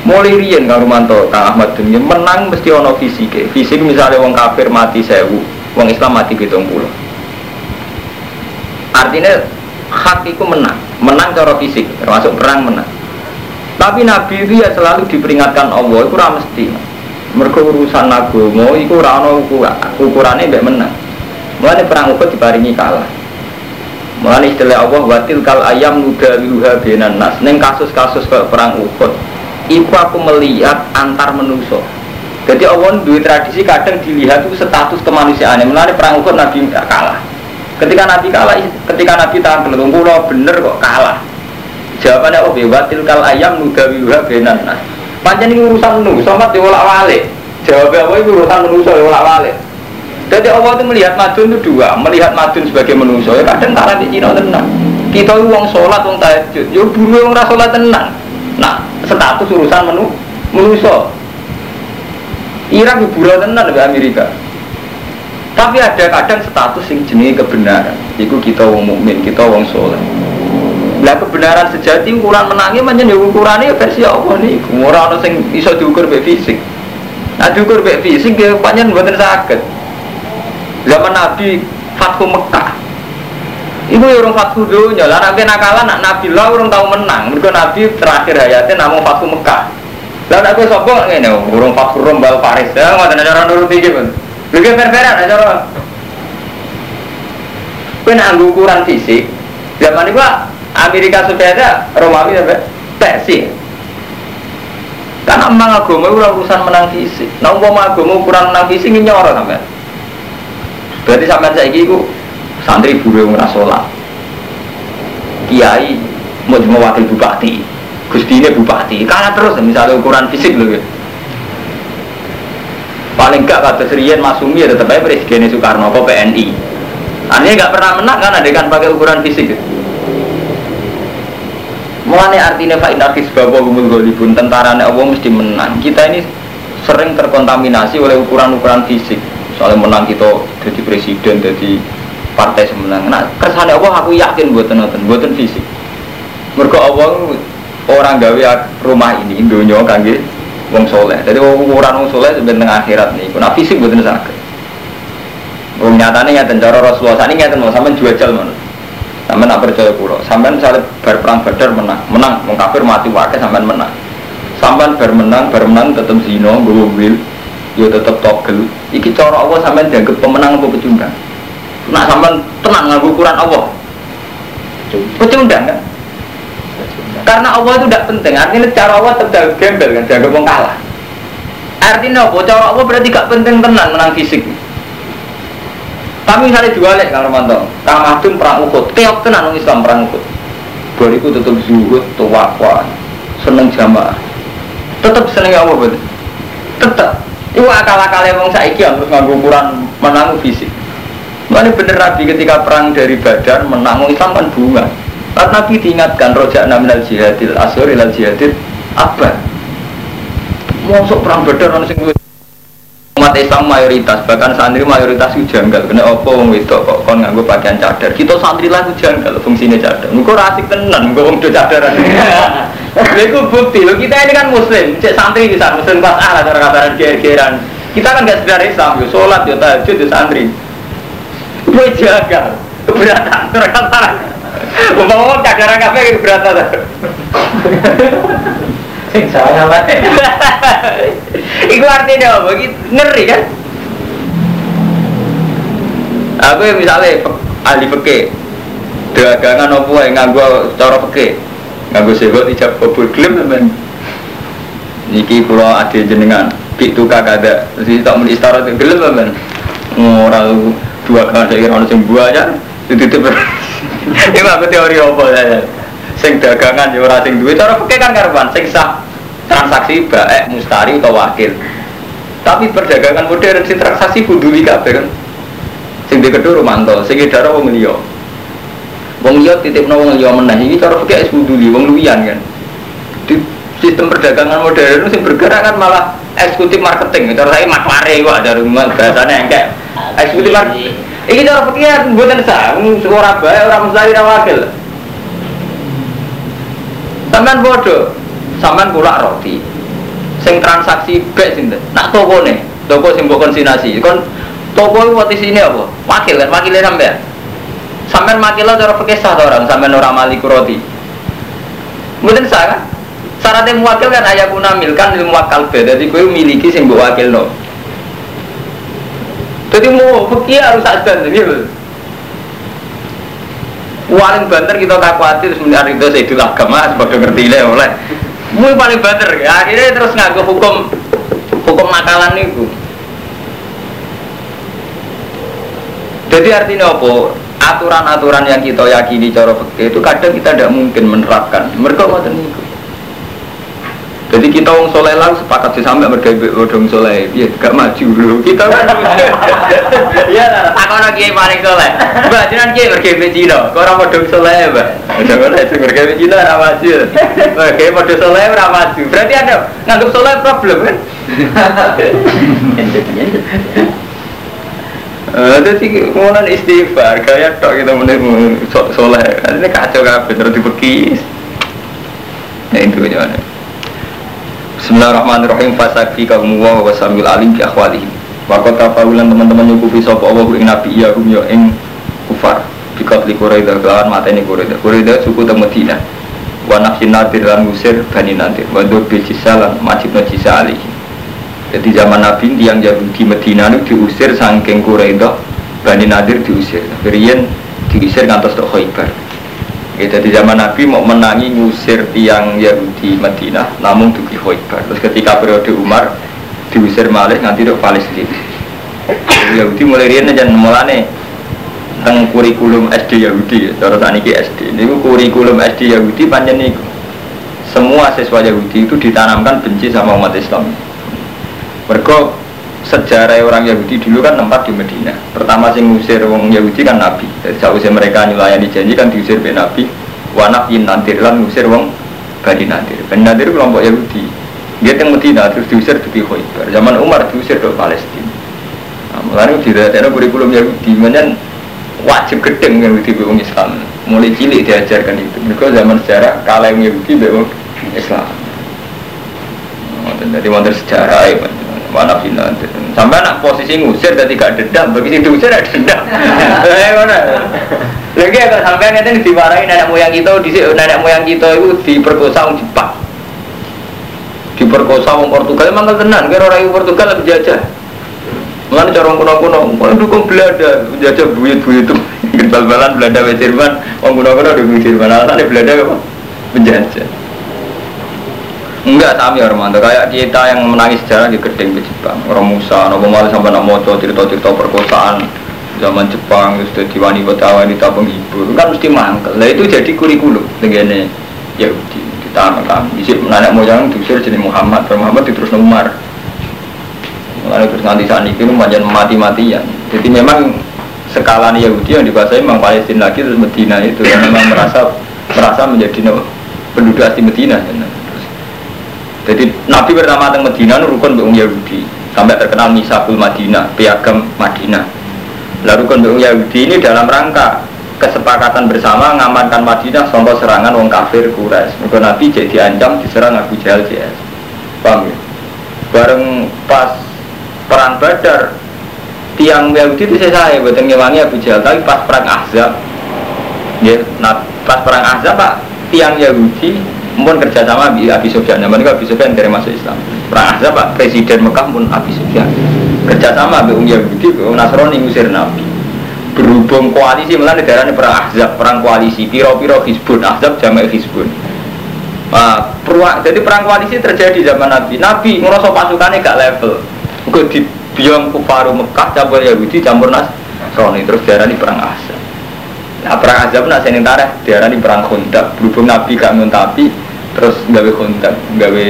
Mulai riyen Kang Rumanto, Kang Ahmad Dunia menang mesti ono fisik. Fisik misalnya wong kafir mati 1000, wong Islam mati 70. Artinya hak itu menang. Menang cara fisik termasuk perang menang. Tapi Nabi itu ya selalu diperingatkan Allah itu ramah mesti. Mereka urusan agama itu rano ukuran ukurannya tidak menang. Mulai perang Uhud diparingi kalah. Mulai istilah Allah watil kal ayam nuda wiluha benan nas. Neng kasus-kasus perang Uhud itu aku melihat antar menuso jadi Allah dua tradisi kadang dilihat itu status kemanusiaan mulai perang Uhud Nabi kalah Ketika Nabi kalah, ketika Nabi tahan belum pulau bener kok kalah. Jawabannya oh bebatil kal ayam nudawiha benan nah. Panjang ini urusan nu, somat diolak wale. Jawabnya apa itu urusan manusia diolak wale. Jadi Allah itu melihat madun itu dua, melihat madun sebagai manusia. Ya kadang karena di Cina tenang. Kita uang sholat, uang tahajud. Ya buru uang sholat tenang. Status urusan menu manusia. Irak buru tenang lebih Amerika. Tapi ada kadang status yang jenis kebenaran. Iku kita wong mukmin, kita wong soleh. Lah kebenaran sejati ukuran menangi menyen ya ukurannya versi apa nih? Ora ono sing iso diukur mbek fisik. Nah diukur mbek fisik ya panjen mboten saged. Zaman Nabi Fathu Mekah. Ibu ya orang Fathu dunya, lah nabi nakalan nak Nabi lah orang tahu menang. Mereka Nabi terakhir hayatnya namun Fathu Mekah. Lah nak gue sopok ngene, urung Fathu Rombal Paris. Ya ngoten cara nurut iki, Lagi fair-fairan aja orang. Kau ukuran fisik, zaman itu Amerika sudah ada Romawi apa? Persia. Karena emang agama itu urusan menang fisik. Nah, umpama agama ukuran menang fisik ini nyorot sampai. Berarti sampai saya itu santri buru yang sholat. Kiai mau cuma wakil bupati, gusti ini bupati. Karena terus misalnya ukuran fisik loh. Paling gak kata Serian Masumi ya tetap aja Presiden Soekarno kok PNI. Artinya nggak pernah menang kan ada kan pakai ukuran fisik. Mulane artinya Pak Inakis bahwa gumul golibun tentara Allah mesti menang. Kita ini sering terkontaminasi oleh ukuran-ukuran fisik. Soalnya menang kita jadi presiden, jadi partai semenang. Nah, kersane Allah aku yakin buatan nonton, buatan fisik. Mereka Allah orang gawe rumah ini dunia kangge wong soleh. Jadi ukuran wong soleh sebenarnya akhirat nih. Nah fisik buatan sakit. Wong nyatanya nyata cara Rasulullah ini nyata mau sampai jual mana. Sampai nak percaya pulau. Sampai misalnya berperang badar menang, menang. Wong kafir mati wakai sampai menang. Sampai bermenang, bermenang tetap zino, gue wil, yo tetap togel. Iki cara Allah sampai dianggap pemenang apa pecundang. Nak sampai tenang ngaku ukuran Allah. Pecundang kan? Karena Allah itu tidak penting. Artinya cara Allah tetap gembel kan, dianggap wong kalah. Artinya apa? Cara Allah berarti gak penting tenan menang fisik. Tapi misalnya dua lek Kang Romanto, Kang perang ukut, keok tenan Islam perang ukut. Bariku tetap zuhud, tawakwa, seneng jamaah. Tetap seneng Allah betul. Tetap. Itu akal-akalnya wong saiki harus nganggo ukuran menang fisik. Mana bener Nabi ketika perang dari Badar menang Islam kan bunga. Karena Nabi diingatkan rojak naminal jihadil asyur ilal jihadil apa? Masuk perang Badar orang sing umat Islam mayoritas bahkan santri mayoritas itu janggal. Kena opo wong itu kok kon nganggo pakaian cadar? Kita santri lah itu janggal fungsinya cadar. Engko rasik tenan engko wong cadar lha iku bukti. Lo kita ini kan muslim. Cek santri bisa muslim pas ah cara kabaran geran kita kan gak sekedar Islam yo salat yo tahajud yo santri gue jagal keberatan terkata Umpama cadar kafe keberatan Sing salah lah. Iku artinya apa? Ngeri kan? Aku misalnya ahli peke, dagangan apa yang nganggo cara peke, nganggo sebot ijab kabul gelem teman. Niki pulau ada jenengan, itu kakak ada, terus tak mau istirahat gelem teman. Orang dua kali saya kira orang sing buahnya, itu Ini aku teori apa ya? Sing dagangan ya ora sing duwe cara peke kan karuan sing sah. Transaksi baik mustari atau wakil. Tapi perdagangan modern sing transaksi buduli kabeh kan. Sing kedua romanto sing dara wong liya. Wong liya titipno wong liya meneh iki cara fikih es buduli wong luwian kan. Di sistem perdagangan modern sing bergerak kan malah eksekutif marketing cara saya maklare kok ada rumah bahasanya enggak eksekutif marketing ini cara fikih mboten sah ora bae ora mustari ora wakil Sampean bodoh, sampean kulak roti. Sing transaksi bek sinten? Nak toko nih, toko sing mbok konsinasi. Kon toko itu waktu sini apa? Wakil kan, wakilnya sampean. Sampean makilo cara pakai sah orang, sampean orang maliku roti. Mungkin sah kan? Syaratnya muwakil kan ayah guna milkan ilmu wakal be, jadi gue miliki sing mbok wakil no. Jadi mau fakir harus ada gitu. Paling banter kita tak khawatir sebenarnya itu saya dulu agama sebagai ngerti lah oleh. Mui paling banter akhirnya terus ngaku hukum hukum nakalan itu. Jadi artinya apa? Aturan-aturan yang kita yakini cara fakir itu kadang kita tidak mungkin menerapkan. Mereka mau itu jadi kita wong soleh lah sepakat sih sampai mereka bodong soleh, ya gak maju dulu. Kita kan, ya tak kau lagi paling soleh. Mbak jangan kiai mereka Cina, kau orang bodong soleh mbak. Jangan itu mereka Cina orang maju. Mereka bodong soleh orang maju. Berarti ada nganggap soleh problem kan? Jadi kemudian istighfar, kayak tok kita menurut soleh. Ini kacau kabeh terus dipekis. Nah itu gimana? Bismillahirrahmanirrahim. Fasakfi kaum wa wa samil alim bi akhwalihim. Wa qad tafawulan teman-teman nyukupi sapa Allah ing nabi ya hum ya ing kufar. Bi qatli quraida kan mateni quraida quraida suku te Madinah. Wa nafsin nadir lan musir bani nadir. Wa dur bi cisalan majib najisa alihi jadi zaman Nabi yang Yahudi Medina itu diusir saking Quraida Bani Nadir diusir. Rian diusir ngantos ke Khaybar Ya, jadi zaman Nabi mau menangi ngusir tiang Yahudi Madinah, namun dugi Khaybar. Terus ketika periode Umar diusir malih nganti ke Palestina. Yahudi mulai rian dan mulane tentang kurikulum SD Yahudi, cara saniki SD. Ini kurikulum SD Yahudi panjang nih. Semua siswa Yahudi itu ditanamkan benci sama umat Islam. Mereka sejarah orang Yahudi dulu kan tempat di Medina. Pertama sing ngusir wong Yahudi kan Nabi. Jadi sausnya mereka nyulayani janji kan diusir be Nabi. Wanaf in nantir lan ngusir wong Bani Nadir. Bani Nadir kelompok Yahudi. Dia yang Medina terus diusir di Khaybar. Zaman Umar diusir ke Palestina. Nah, mulanya tidak ada kurikulum Yahudi. Menyen wajib gedeng Yahudi be wong Islam. Mulai cilik diajarkan itu. Mereka zaman sejarah kalah yang Yahudi wong Islam. Jadi wonten sejarah ya, mana final sampai anak posisi ngusir jadi gak dendam. Bagi situ usir ada dendam. Eh mana lagi kalau sampai nanti dimarahin nenek moyang kita di nenek moyang kita itu diperkosa orang Jepang. Diperkosa orang Portugal. Emang tenan kira orang Portugal lebih jajah. Mengenai cara kuno-kuno, mau dukung Belanda, menjajah buyut-buyut itu, bal-balan Belanda Jerman, orang kuno-kuno dukung Jerman, alasannya Belanda apa? Menjajah. Enggak sami Armando, kayak kita yang menangis sejarah di gedeng ke Jepang. Orang Musa, Nabi Malah sampai nak moco cerita-cerita perkosaan zaman Jepang, terus jadi wanita wanita penghibur, kan mesti mangkel. Nah itu jadi kurikulum dengan Yahudi. Kita kan, isi nenek moyang diusir jadi Muhammad, Muhammad terus Umar. Mulai terus nanti saat ini macam mati-matian. Jadi memang skala Yahudi yang dikuasai memang Palestina lagi terus Medina itu yang memang merasa merasa menjadi penduduk asli Medina. Ya. Jadi Nabi pertama teng Medina rukun be Yahudi sampai terkenal Misakul Madinah, piagam Madinah. Lalu rukun be Yahudi ini dalam rangka kesepakatan bersama mengamankan Madinah contoh serangan wong kafir Quraisy. Mereka Nabi jadi diancam diserang Abu Jahal CS. Paham ya? Bareng pas perang Badar tiang Yahudi itu saya saya buat ngewangi Abu Jahal tapi pas perang Ahzab ya, nah pas perang Ahzab pak tiang Yahudi pun kerjasama di Abi Sufyan. Zaman itu Abi Sufyan dari masuk Islam. Perang Ahzab Pak Presiden Mekah pun Abi Sufyan. Kerjasama dengan Yahudi dengan Nasrani ngusir Nabi. Berhubung koalisi malah negara ini perang Ahzab perang koalisi piro-piro Hizbun. Ahzab jamak Hizbun. Nah, peruak, jadi perang koalisi terjadi zaman Nabi. Nabi ngerasa pasukannya gak level. Gue di biang kufaru Mekah campur Yahudi campur Nasrani. Terus darah ini perang Ahzab. Nah, perang Azab nak saya nentara diarani perang kontak berhubung Nabi gak nguntapi terus gawe kontak gawe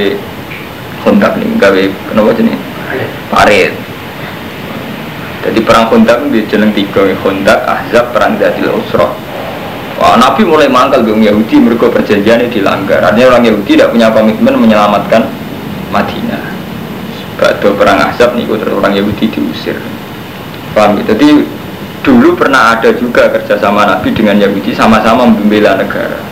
kontak nih gawe kenapa jenis parit. Jadi perang kontak di jeneng tiga kontak Ahzab perang Zadil Usroh Wah, Nabi mulai mangkal dengan Yahudi mereka perjanjiannya dilanggar. Artinya orang Yahudi tidak punya komitmen menyelamatkan Madinah. Bado perang Ahzab nih terus orang Yahudi diusir. Paham jadi dulu pernah ada juga kerjasama Nabi dengan Yahudi sama-sama membela negara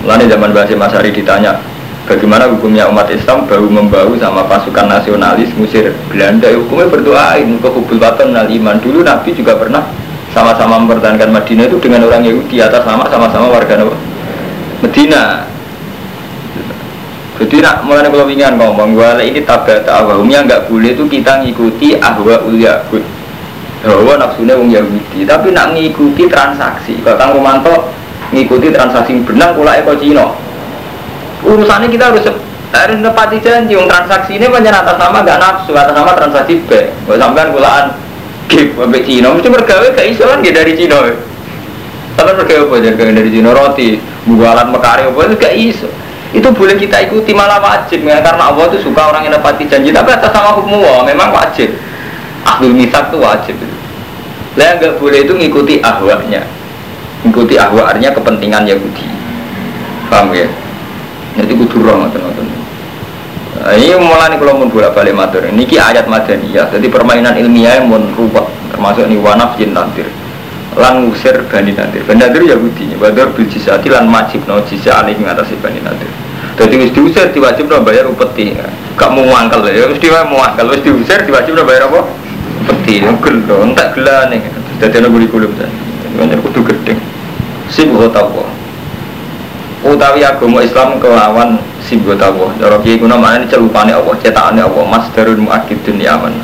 Lalu zaman Basim Masari ditanya bagaimana hukumnya umat Islam bahu membahu sama pasukan nasionalis musir Belanda? Ya, hukumnya berdoain ke hubul baton iman. Dulu Nabi juga pernah sama-sama mempertahankan Madinah itu dengan orang Yahudi atas sama sama-sama warga Nabi Medina. Jadi nak mulai kalau ingin ngomong bahwa ini tabat awamnya nggak boleh itu kita ngikuti ahwa ulia bahwa nafsunya wong Yahudi tapi nak ngikuti transaksi. Kalau Kang Romanto ngikuti transaksi benang kula eko Cina. Urusannya kita harus harus nepati janji yang transaksi ini banyak atas nama gak nafsu atas nama transaksi B kalau sampean kulaan gip sampai Cina. Mesti bergawe gak iso kan dari Cina. Tapi bergawe apa jadi dari Cina? Roti bualan mekari apa? Itu gak iso. Itu boleh kita ikuti malah wajib. Ya, karena Allah itu suka orang yang nepati janji. Tapi atas nama hukum Allah memang wajib. Ahlul misak itu wajib. Lah nggak boleh itu ngikuti ahwanya ngikuti ahwa artinya kepentingan Yahudi. Paham ya? Jadi kudu roh ngoten nah, ini mulai kalau mau bolak balik matur. Ini ki ayat madaniyah jadi permainan ilmiah yang mau rubah termasuk ini wanaf jin nantir lan ngusir bani nantir bani nantir Yahudi badar bil jisati lan majib no jisa alih mengatasi bani nantir jadi wis diusir diwajib no bayar upeti. Gak mau ngangkal ya mesti mau ngangkal wis diusir diwajib no bayar apa? Upeti. Gelo entak gelane jadi ana kurikulum ta banyak kudu gedeng. Sibuk tawa utawi agama Islam kelawan sibuk tawa cara kiai kuna mana celupane Allah cetakane Allah masdarul muakkidun ya aman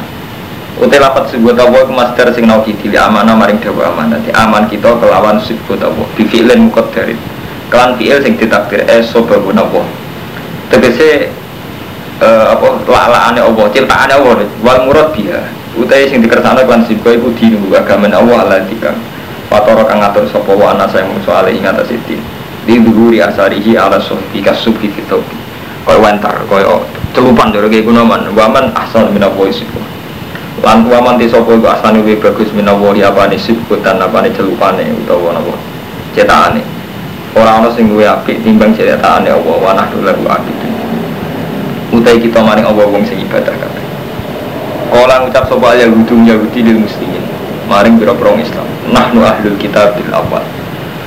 Utai lapat sibuk tawa mas masdar sing nau kiti li amanah maring dawa amanah. Di aman kita kelawan sibuk tawa bi fi'lin muqaddarin kelan fi'il sing ditakdir eh sobabun Allah tegese uh, apa lalaane Allah ciptaane Allah. Wal murad biha. Utai sing dikersane kan sibuk iku dinu agama Allah Allah Fatoro kang ngatur sapa wa ana saya musuh ale ing atas itu. Di dhuwuri asarihi ala suhbi kasubhi fitobi. Kaya wantar, kaya celupan doro kaya gunaman. Waman asal minawo isiku. Lan waman di sapa iku asane luwih bagus minawo ya apane sibku tan apane celupane utawa napa. Cetakane. Ora ana sing luwih apik timbang cetakane Allah wa nahdu lahu abid. Utai kita maring Allah wong sing ibadah kabeh. Kala ngucap sapa ya hudum Yahudi lil maring biro-biro Islam. Nahnu ahlul kitab bil awal.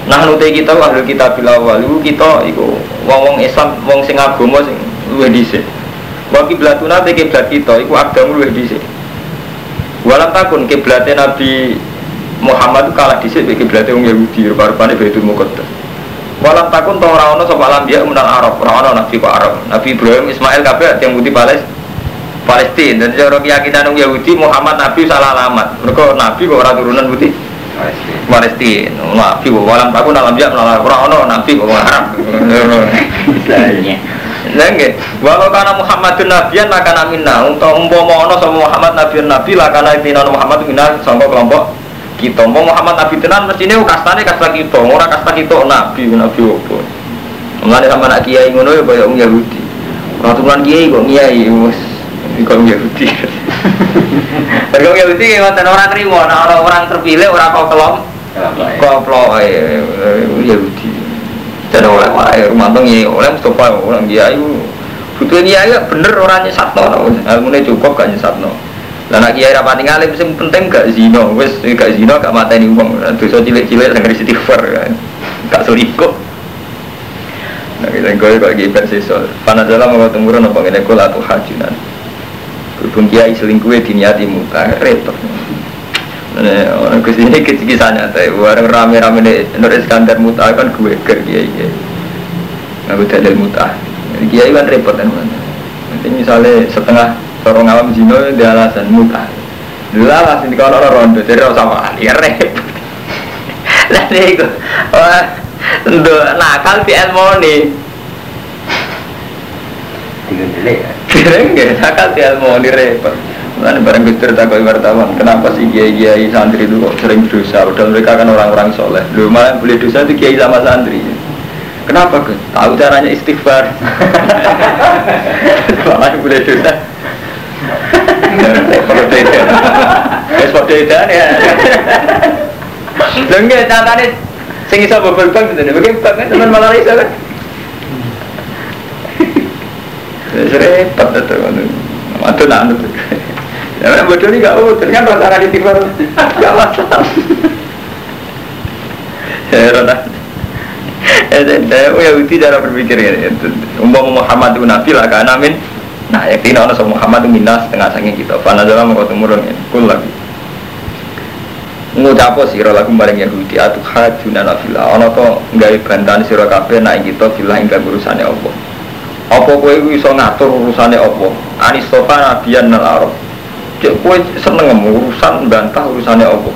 Nahnu te kita ahlul kitab bil awal iku kita iku wong-wong Islam wong sing agama sing luwih dhisik. Wa kiblatuna te kiblat kita iku agama luwih dhisik. Walam takun kiblatnya Nabi Muhammad kalah dhisik mek kiblatnya wong Yahudi rupa-rupane Baitul Muqaddas. Walam takun to ora ana sapa lambiya menal Arab, ora ana nabi kok Arab. Nabi Ibrahim, Ismail kabeh yang putih Palestina Palestina dan cara keyakinan orang Yahudi Muhammad Nabi salah alamat. Mereka Nabi kok orang turunan putih Palestina Nabi kok walam takun alam dia melalui orang Nabi kok Arab Nggih, walau karena Muhammadun nabiyan maka minna. Untuk umpama ana sama Muhammad nabi nabi lah karena tina Muhammad minna sangka kelompok kita. Mau Muhammad nabi tenan mestine kastane kasta kita, ora kasta kita nabi nabi opo. Mulane sama nak kiai ngono ya kaya Yahudi. Ora turunan kiai kok kiai wis kaum Yahudi. Kaum Yahudi ngoten orang terima, nah orang orang terpilih orang kau kelom, kau kelom Yahudi. Dan oleh wae rumah ya oleh Mustafa orang dia itu butuh dia ya bener orangnya satno, ilmunya cukup gak nyesatno. Lah nak kiai rapati ngalim sing penting gak zino, wis gak zino gak mateni wong. Dosa cilik-cilik sing istighfar kan. Gak selingkuh. Nah, kita kau kok gibet sesol. Panas dalam mau temurun apa ngene kula tuh hajunan. Berhubung kiai selingkuh diniati muka repot. Nah, orang ke sini kisah nyata, orang rame-rame Nur Iskandar muta kan gue ker kiai kiai. Aku dalil muta. Kiai kan repot kan. Nanti misalnya setengah sorong awam zino dia alasan muta. Dulu alasan kalau orang rondo jadi orang sama ya repot. Lah itu, wah, untuk nakal di ilmu. Tiga delik ya. Kira nggak nakal di ilmu nih repot. Mana bareng gus cerita kau wartawan, kenapa sih kiai kiai santri itu kok sering dosa? Padahal mereka kan orang-orang soleh. Lu malah boleh dosa itu kiai sama santri. Kenapa gus? Tahu caranya istighfar. malah boleh dosa. Kalau beda, es beda ya. Lengge catane sing iso bobol bang. Bagaimana bang kan teman malah iso kan? Repot itu. Aduh nak anut. Ya mana bodoh ini gak utuh kan rasa nggak ditimpa gak masalah. Heran ah. Eh, saya punya bukti cara berpikir ya. Umpama Muhammad itu nabi lah kan amin. Nah, ya tina ono sama Muhammad itu minas setengah saking kita. Fana dalam temurun ya. Kul lagi. Ngucapo sira lagu maring Yahudi atuh hajuna nafila. Ono to gawe bantahan sira kabeh nek kita filah ing urusane Allah. Apa kowe iku iso ngatur urusane Allah? Anistofa nabiyan nal arab. Cek kowe seneng urusan bantah urusane Allah.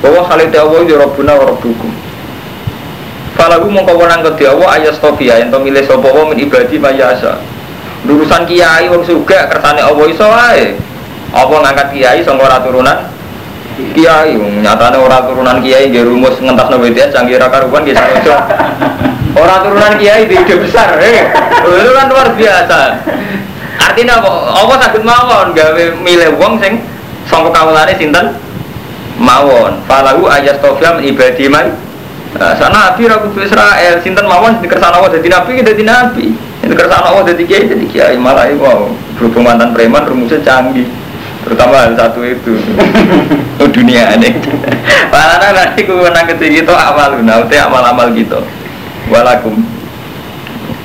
Bahwa khalite Allah ya Rabbuna wa Rabbukum. Falagu mongko wenang kedhi Allah ayastofia ento milih sapa wa min ibadi mayasa. Urusan kiai wong sugih kersane Allah iso wae. Apa ngangkat kiai sangka ora turunan kiai nyatane ora turunan kiai nggih rumus ngentasno BTS canggih ra karuan nggih sarojo. Ora turunan kiai di ide besar, eh. Itu kan luar biasa. Artinya apa? Apa sakit mawon gawe milih wong sing sangka kawulane sinten? Mawon. Falahu ayastofia min ibadi mai. Nah, sana nabi ra kudu Israel, sinten mawon dikersana Allah dadi nabi dadi nabi. Dikersana Allah dadi kiai dadi kiai malah iku berhubung mantan preman rumusnya canggih terutama satu itu dunia ini karena nanti ku menang ketiga itu amal nah itu amal-amal gitu walakum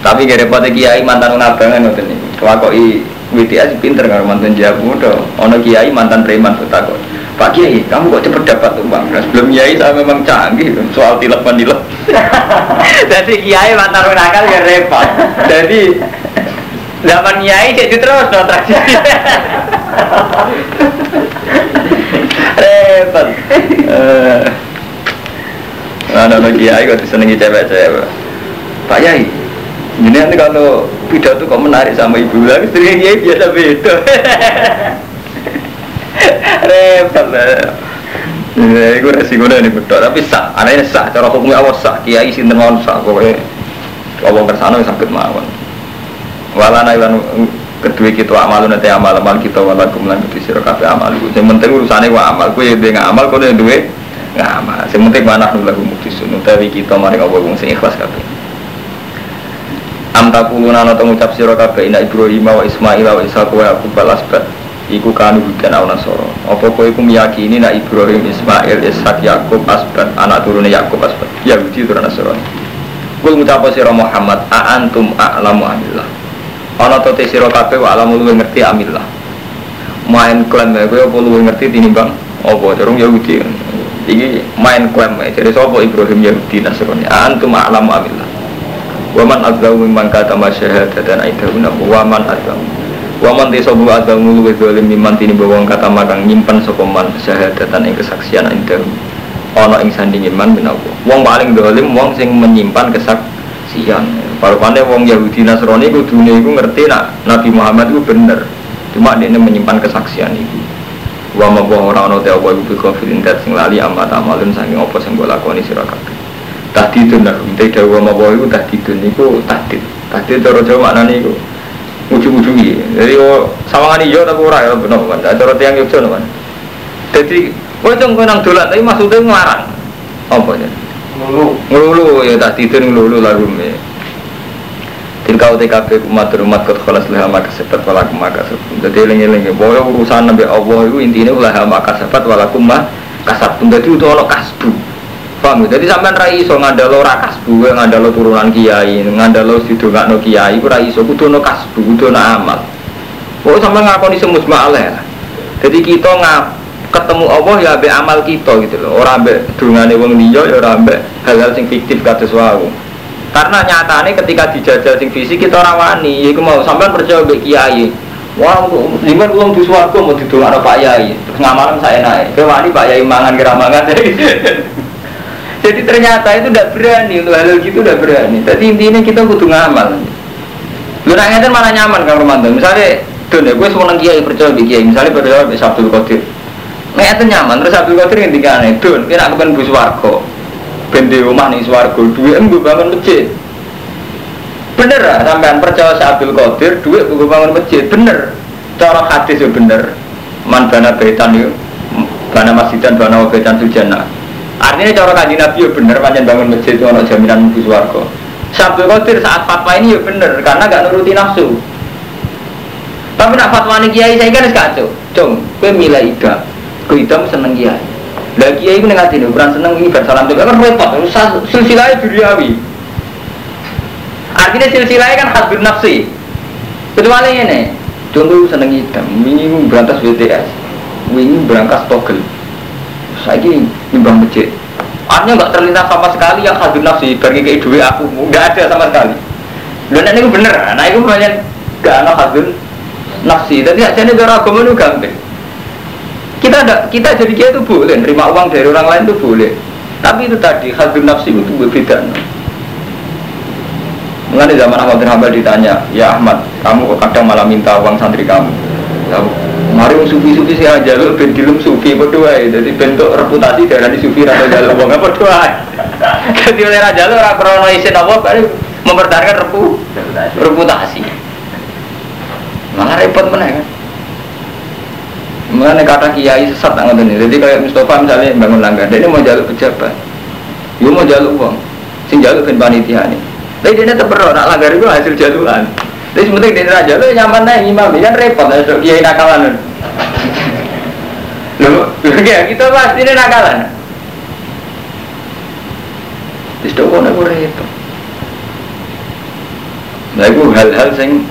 tapi gak repot kiai mantan ngabangan ngoten niku kelakoki WTS pinter karo mantan jabu muda ono kiai mantan preman takut Pak Kiai, kamu kok cepet dapat uang? Nah, sebelum Kiai saya memang canggih soal tilap mandilap. Jadi Kiai mantan nakal ya repot. Jadi zaman Kiai jadi terus no tradisi. repot. Nah, ada kiai kok disenangi cewek-cewek. Pak Yai, ini nanti kalau pidato kok menarik sama ibu lagi, sering kiai biasa beda. Repot lah. Ya, itu resiko nih betul, tapi sah, anehnya sah, cara hukumnya awas sah, kiai sinten mawon sah, pokoknya Allah kersana sakit mawon. Walana ilan kedua kita amal nanti amal amal kita walakum lan kedua sira kabeh amal. Yang penting urusannya wa amal, kowe yang amal, kowe yang duwe ngamal. Yang penting mana nula mukhlisun, utawi kita mari Allah wong sing ikhlas kabeh. Am takuluna ana ngucap sira kabeh ina Ibrahim wa Ismail wa Ishaq wa Yaqub wal asbat iku kanu hudan au nasoro apa kowe iku meyakini nak Ibrahim Ismail Ishak Yakub Asbat anak turune Yakub Asbat Yahudi turun Nasrani Kul ngucap sira Muhammad a antum a'lamu amillah. Ana to te sira kabeh wa alamu luwih ngerti amillah. Main klaim kowe apa luwih ngerti tinimbang apa? Durung Yahudi iki main klaim jadi sapa Ibrahim Yahudi Nasrani. Antum a'lamu amillah. Waman adzau mimman kata masyahadatan aidahuna Waman adzau Waman te sobu ada mulu wa zalim miman tini bawang kata magang nyimpan sapa man syahadatan ing kesaksian indahu ana ing sanding iman menawa wong paling dolim wong sing menyimpan kesaksian. Parupane wong Yahudi Nasrani dunia iku ngerti nak Nabi Muhammad itu bener. Cuma dia menyimpan kesaksian itu wa wa ora ana te apa iku kafirin dat sing lali amma tamalun saking apa sing mbok lakoni sira kabeh. Tahdidun nah te dawa wa iku tahdidun niku tahdid. Tahdid cara Jawa maknane iku ujung-ujungi jadi oh sawangan iyo tapi ora ya benar kan cara tiang Yogyakarta kan jadi oh cung kau nang dolan tapi maksudnya ngelarang. Apa ya Mulu. ngelulu ya tak tidur ngelulu lalu me Tilka UTKP umat umat kot kholas leha maka sepat walakum maka sepat Jadi eling-eling Bahwa urusan Nabi Allah itu intinya leha maka sepat walakum maka kasab Jadi itu ada kasbu Paham ya? Jadi sampean ra iso ngandalo ra kasbu, ngandalo turunan kiai, ngandalo sidongakno kiai, ora iso kudu ono kasbu, kudu ono amal. Kok sampean ngakoni semus ma'aleh. Jadi kita ngap ketemu Allah ya ambek amal kita gitu loh. Ora ambek dungane wong liya ya ora ambek hal-hal sing fiktif kados wau. Karena nyatane ketika dijajal sing fisik kita ora wani, iku mau sampean percaya mbek kiai. Wah, liman wong di swarga mau didongakno Pak Yai. Terus ngamalan saya naik. Ke wani Pak Yai mangan kira mangan. Jadi ternyata itu tidak berani untuk hal gitu tidak berani. Jadi intinya kita kudu ngamal. Lu nanya mana nyaman kang Romanto. Misalnya, tuh deh, gue semua kiai percaya kiai. Misalnya percaya Abdul Qadir. Nah itu nyaman. Terus Abdul Qadir yang tiga nih, tuh, kira aku kan bus wargo. Bende rumah nih swargo, duit gue bangun masjid. Bener lah, sampean percaya si Abdul Qadir, duit gue bangun masjid. Bener. Cara hadis ya bener. Man bana baitan yuk, bana masjidan, bana baitan sujana. Artinya cara kaji Nabi ya bener, panjang bangun masjid itu ada jaminan mubus warga. Sabtu Qadir saat fatwa ini ya bener, karena gak nuruti nafsu. Tapi nak fatwa ini kiai saya kan kacau. Cung, gue milih ida, gue seneng kiai. Lah kiai itu nengat ini, bukan seneng ini bersalam juga kan repot. Silsilahnya duniawi. Artinya silsilahnya kan hadbir nafsi. Kecuali ini, contoh seneng hitam, ini berantas BTS, ini berangkas togel saya ini nyumbang masjid artinya nggak terlintas sama sekali yang hadir nafsi bagi kayak duit aku nggak ada sama sekali dan ini bener nah itu banyak gak ada hadir nafsi jadi aja ini cara agama itu kita ada kita jadi kia itu boleh nerima uang dari orang lain itu boleh tapi itu tadi hadir nafsi itu berbeda Mengenai zaman Ahmad bin Hambal ditanya, ya Ahmad, kamu kadang malah minta uang santri kamu? Mari wong sufi-sufi sih aja lu ben dilum sufi berdua ya. Jadi bentuk reputasi dari sufi atau jalur apa doa. Jadi oleh raja lu ora krono isin apa baru mempertahankan repu reputasi. Malah repot mana kan. Mengenai kata kiai sesat nggak ini. Jadi kayak Mustafa misalnya bangun langgar, dia ini mau jalur pejabat, dia mau jalur uang, sing jalur ben panitia nih. Tapi dia tetap perlu nak langgar itu hasil jaluran. Jadi sementing di raja lu nyaman nih imam kan repot lah so kiai nakalan. Lu, ya kita pasti ini nakalan. Terus dong kau nak repot. Nah itu hal-hal sing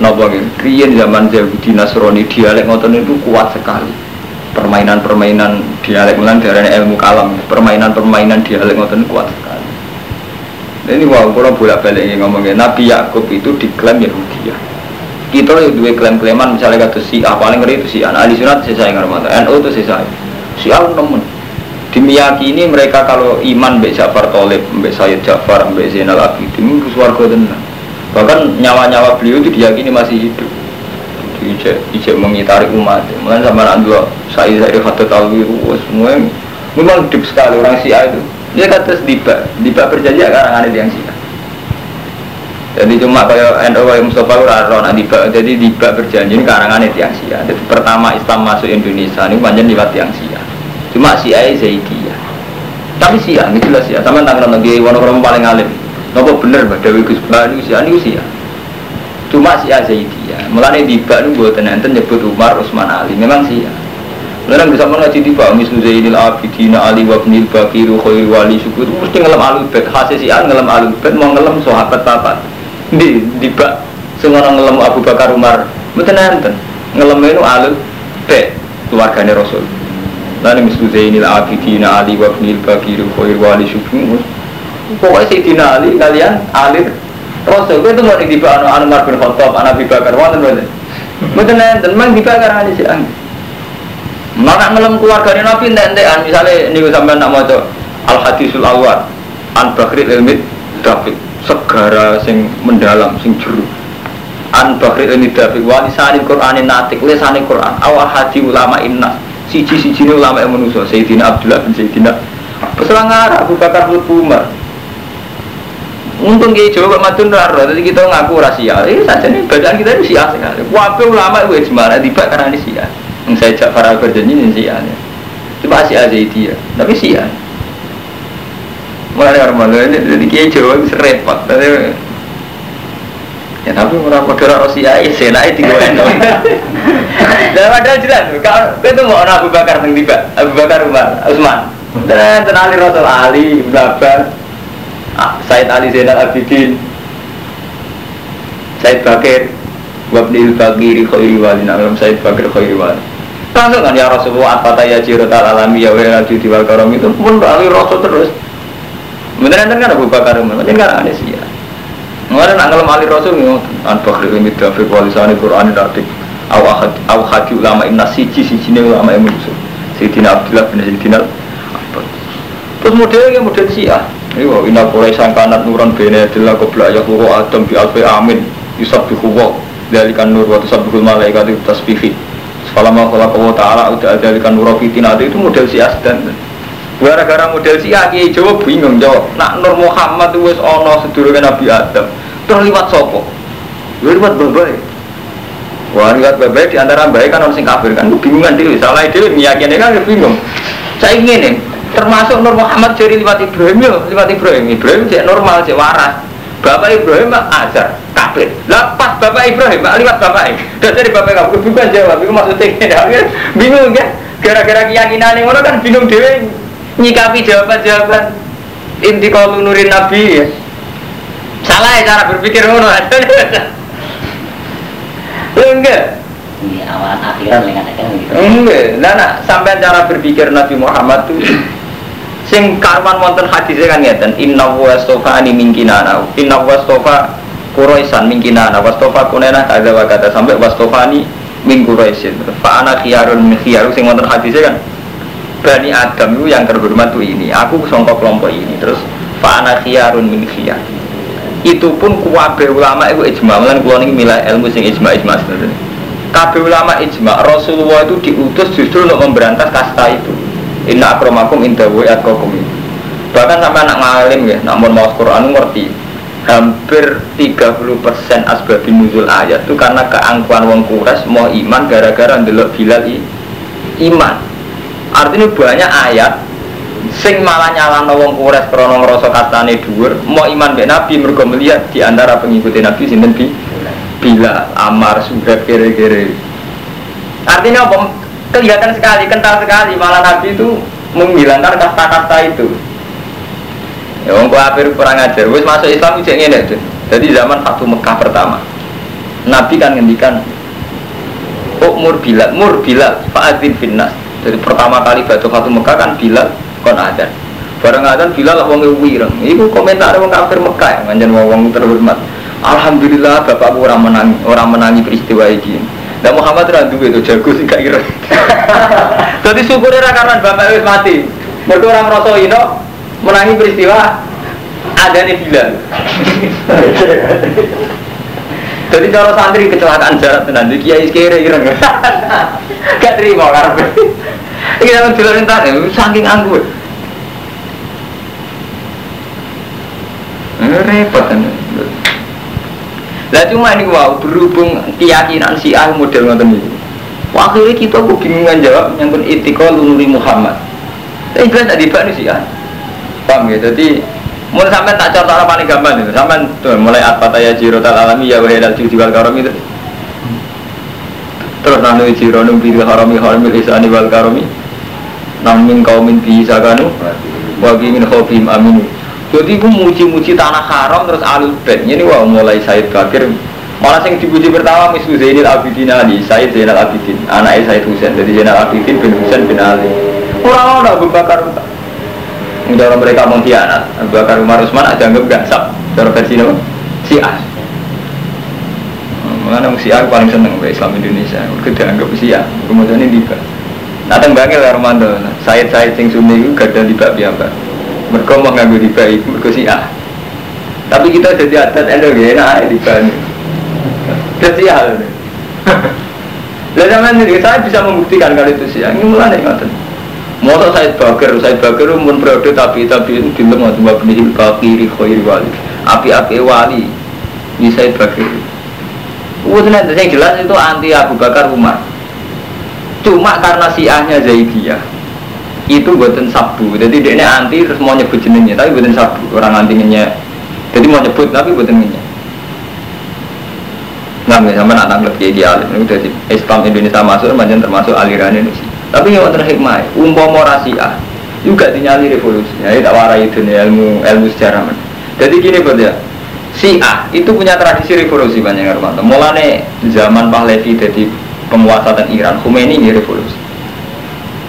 Napa Rian zaman Yahudi Nasrani dialek ngoten itu kuat sekali. Permainan-permainan dialek melan darah ilmu kalam, permainan-permainan dialek ngoten kuat sekali. Nah, ini wow, kalau bolak balik ngomongin Nabi Yakub itu diklaim Yahudi ya. Kita yang dua klaim-klaiman misalnya kata si A paling ngeri itu si A. Nah, ahli sunat saya sayang hormat, NU itu saya sayang. Si A temen. Dimiyakini mereka kalau iman Mbak Jafar Tolib, Mbak Sayyid Jafar, Mbak Zainal Abidin itu suarga tenang. Bahkan nyawa-nyawa beliau itu diyakini masih hidup. Ijek, ijek mengitari umat. Mulai sama anak dua, saya dari Khatat Alwiru, semua memang hidup sekali orang si A itu. Dia kata diba, diba berjanji akan ada yang sia. Jadi cuma kayak NU kayak Mustafa Uraro nak diba, jadi diba berjanji ini karangan itu yang sia. Jadi pertama Islam masuk Indonesia ini panjang lewat yang sia. Cuma sia Zaidiyah. Tapi sia, ini jelas ya. Sama tanggal nabi Wonokromo paling alim. Nopo bener bah Dewi Gus Bani sia ini sia. Cuma si Azaidiyah. Mulane tiba nu buatan enten nyebut Umar Utsman Ali. Memang sih ya. Lalu bisa ngaji tiba mislu Zainil Abidin Ali wa Ibnil Bakiru Khairi Wali Syukur mesti ngelem alul bait hasil si an ngelem alul bait mau ngelem sahabat papat di tiba semua ngelem Abu Bakar Umar mboten enten ngelem itu alul bait keluarganya Rasul Lalu mislu Zainil Abidin Ali wa Ibnil Bakiru Khairi Wali Syukur pokoknya Sayyidina Ali kalian Ali Rasul itu mau tiba anu anu Umar bin Khattab anak Abu Bakar wonten mboten mboten enten mang dibakar ali si an Mana ngelem keluarga Nabi ente-entean misalnya ini sampai nak mau al hadisul awal an bakri ilmi David segara sing mendalam sing juru an bakri ilmi David walisani Quran natik lesani Quran. Awal hadi ulama innas siji siji ulama yang manusia Sayyidina Abdullah bin Sayyidina Peselang Abu Bakar Umar Untung kayak Jawa Madun raro, jadi kita ngaku rahasia. Ini saja nih bacaan kita itu sia sekali. Wabe ulama itu gimana? Tiba karena ini sia. Yang saya Ja'far al-Barjani ini sia. Cuma sia aja itu ya, tapi sia. Mulai orang malu ini, jadi kayak Jawa itu repot. Tapi Ya tapi orang kode Rusia ya senai tiga endo. Dan padahal jelas, kalau itu mau Abu Bakar yang tiba, Abu Bakar Umar, Utsman. Dan tenali Rasul Ali, Ah, Said Ali Zainal Abidin. Said Bakir Wabnil Bagiri Khairi Wali Nalam Said Bakir Khairi Wali. Langsung kan ya Rasulullah Apa ya jirotal alami ya wa di diwal karam itu? Pun Ali Rasul terus. Beneran kan Abu Bakar Macam kan sih ya. Mengenai nak ngelam Ali Rasul An Bakri Limit Dafiq Walisani Quran Dafiq Aw Hadi Ulama Inna Siji Siji Ulama Yang Musuh Sayyidina Abdullah bin Sayyidina Terus modelnya model Syiah Iya, ina kulai sangkanat nuran bene adalah kebla ya kuro adam bi alfi amin Yusab bi huwa Dalikan nur wa tusabbihul malaikat itu tasbihi. Selama kalau kau ta'ala udah dalikan nur fitina itu model si asdan. Gara-gara model si aki Jawa bingung jawab Nak Nur Muhammad wis ono sedurunge Nabi Adam Terus liwat sopo? Liwat babai Wah liwat babai di antara baik kan orang sing kafir kan Bingungan diri salah itu meyakini kan bingung. Saya ingin nih termasuk Nur Muhammad jadi lewat Ibrahim ya lewat Ibrahim. Ibrahim cek normal cek waras. Bapak Ibrahim mah ajar kafir lah pas Bapak Ibrahim mah lewat Bapak dan dari Bapak kamu bukan jawab itu maksudnya ya, bingung ya gara-gara keyakinan yang orang kan bingung dewe nyikapi jawaban-jawaban. Inti kalau nurin Nabi ya. Salah ya cara berpikir ngono. Enggak? Ini awalan akhiran dengan gitu. enggak. Nah, nah sampai cara berpikir Nabi Muhammad tuh sing karwan wonten hadisnya kan ngeten inna wastofa ani mingkinana inna wastofa kuroisan mingkinana wastofa kunena kada wa kata sampai wastofa ani min kuroisin fa ana khiyarun min khiyaru sing wonten hadisnya kan Bani Adam itu yang terhormat tuh ini. Aku songkok kelompok ini. Terus fa ana khiyarun min khiyar. Itu pun kuwabe ulama itu ijma. Lan kula niki milah ilmu sing ijma ijma. Sebenarnya kabeh ulama ijma Rasulullah itu diutus justru untuk memberantas kasta itu Inna akromakum inda wa atqakum Bahkan sampai anak ngalim ya, namun mau Quran ngerti Hampir 30% asbab nuzul ayat itu karena keangkuhan wong kures mau iman gara-gara ndelok Bilal i, iman Artinya banyak ayat sing malah nyalano wong kures krana ngrasa kastane dhuwur mau iman mbek Nabi mergo melihat di antara pengikuti Nabi sinten bi Bilal, Amar, Suhaib kere-kere. Artinya apa? Kelihatan sekali, kental sekali malah Nabi itu menghilangkan kasta-kasta itu. Ya wong kafir kurang ajar. Wis masuk Islam iki ngene itu. Jadi zaman Fatu Mekah pertama. Nabi kan ngendikan Umur Bilal, Mur Bilal, Fa'adzin finnas. Jadi pertama kali Batu Fatu Mekah kan Bilal kon adzan. Bareng adzan Bilal wong wireng. Iku komentar wong kafir Mekah, manjen wong terhormat. Alhamdulillah bapakku orang menangi, orang menangi peristiwa ini. Dan Muhammad randu itu jago sih gak kira. Jadi syukurnya karena bapak itu mati. Mereka orang rasa ino menangi peristiwa ada nih bilang. Jadi cara santri kecelakaan jarak tenan di kiai kere ireng. Gak terima karena ini dalam bilang entar saking anggur. Repot kan. Lah cuma ini wow berhubung keyakinan si ah model ngoten iki. Akhirnya kita kok bingungan jawab yang pun itikol nuri Muhammad. Tapi jelas tadi pak si ah. Paham ya? Jadi Mulai sampai tak contoh orang paling gampang itu, sampai tuh mulai apa taya jiro tal alami ya wahai judi wal karom itu. Terus nanu jiro nu bil harami harami isani wal karomi. Namin kau min bisa kanu, wagi min khofim aminu. Jadi aku muji-muji tanah haram terus alul bed. Ini wah mulai Said Bakir. Malah yang dipuji pertama Misu Zainal Abidin Ali, Said Zainal Abidin, anaknya Said Husain. Jadi Zainal Abidin bin Husain bin Ali. Orang-orang Abu Bakar Udah mereka mengkhianat Abu Bakar Umar Usman ada anggap sab Cara versi apa? Syiah Mengenai Syiah paling seneng ke Islam Indonesia Mereka dianggap Syiah Kemudian ini tiba Nah tembangnya lah Ramadan Said-Said sing sunni itu gak ada tiba biasa Mereka mau nganggu tiba itu Mereka Syiah Tapi kita jadi adat enak ya Enak tiba ini Dan Syiah Lalu zaman ini saya bisa membuktikan kalau itu Syiah Ini mulai ngoten Masa saya Bakar, saya Bakar pun periode tapi tapi itu di lemah dua penihil bakiri khairi wali. Api-api wali di saya Bakar. Udah nanti yang jelas itu anti Abu Bakar Umar. Cuma karena siahnya Zaidiyah itu buatan sabu. Jadi dia ini anti terus mau nyebut jenengnya, tapi buatan sabu. Orang antinya jadi mau nyebut tapi buatan jenengnya. Nah, misalnya anak lebih ideal, itu dari Islam Indonesia masuk, macam termasuk aliran Indonesia. Tapi yang wonten hikmah, umpama rasia juga dinyali revolusi. Ya, tak warai itu ilmu ilmu sejarah. Jadi gini buat ya, A itu punya tradisi revolusi banyak Armando. Mulane zaman Pahlavi jadi penguasa dan Iran, Khomeini ini revolusi.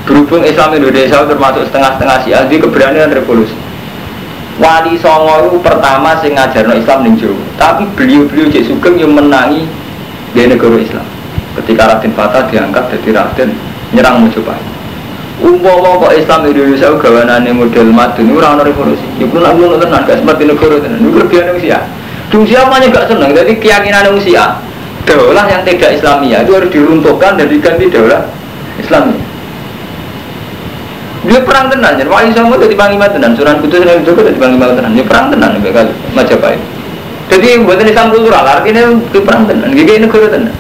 Berhubung Islam Indonesia termasuk setengah-setengah A, di keberanian revolusi. Wali Songo itu pertama sing ngajarno Islam ning Tapi beliau-beliau cek sugeng yang menangi di negara Islam. Ketika Raden Fatah diangkat jadi Raden nyerang Mojopahit. Umpama kok Islam Indonesia gawanane model madun ora ono revolusi. Iku nak ngono tenan gak seperti negara tenan. Iku kelebihan wong Sia. Dung siapa gak seneng. Jadi keyakinan wong Sia, daulah yang tidak Islamia itu harus diruntuhkan dan diganti daulah Islamia. Dia perang tenan, jadi wali sama jadi panglima tenan, suran kudus dan juga jadi panglima tenan, dia perang tenan, kali Majapahit. Jadi buatan Islam kultural, artinya dia perang tenan, gini negara tenan.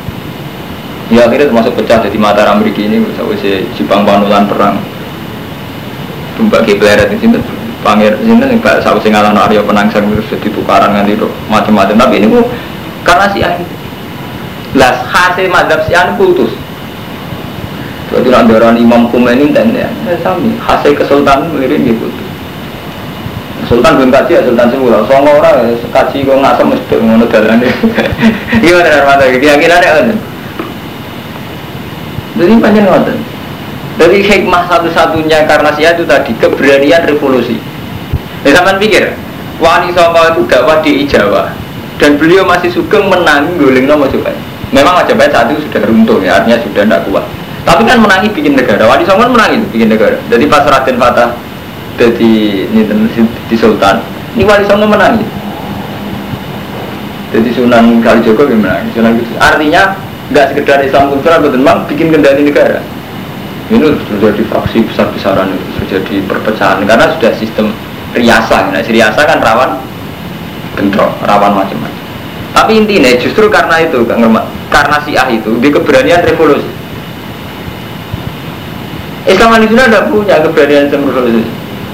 Ya akhirnya termasuk pecah jadi Mataram Amerika ini si Jepang Panulan perang. Tumbak Kibleret di sini Pangir sini Pak Sabu Singalan Arya Penangsang terus jadi tukaran nganti macam-macam. Tapi ini bu karena si Las hasil madhab si kultus. Jadi orang Imam Khomeini dan ya, sami hasil kesultanan melirin gitu. Sultan belum kaji ya Sultan semula. Songo orang kaji kok ngasem mesti ngono dalane. Gimana Armando? Keyakinannya kan? Jadi ngoten. Jadi hikmah satu-satunya karena saya itu tadi keberanian revolusi. Ya sampean pikir, Wani Songo itu dakwah di Jawa dan beliau masih sugeng menangi guling nomor coba. Memang Majapahit saat itu sudah runtuh ya, artinya sudah tidak kuat. Tapi kan menangi bikin negara. Wani Songo menangi bikin negara. Jadi pas Raden Fatah jadi ini di Sultan, ini Wali Songo menangi. Jadi Sunan Kalijogo gimana? Sunan artinya nggak sekedar Islam kultural betul memang bikin kendali negara ini terjadi fraksi besar-besaran terjadi perpecahan karena sudah sistem riasa nah riasa kan rawan bentrok rawan macam-macam tapi intinya justru karena itu karena siah itu di keberanian revolusi Islam ini sudah tidak punya keberanian revolusi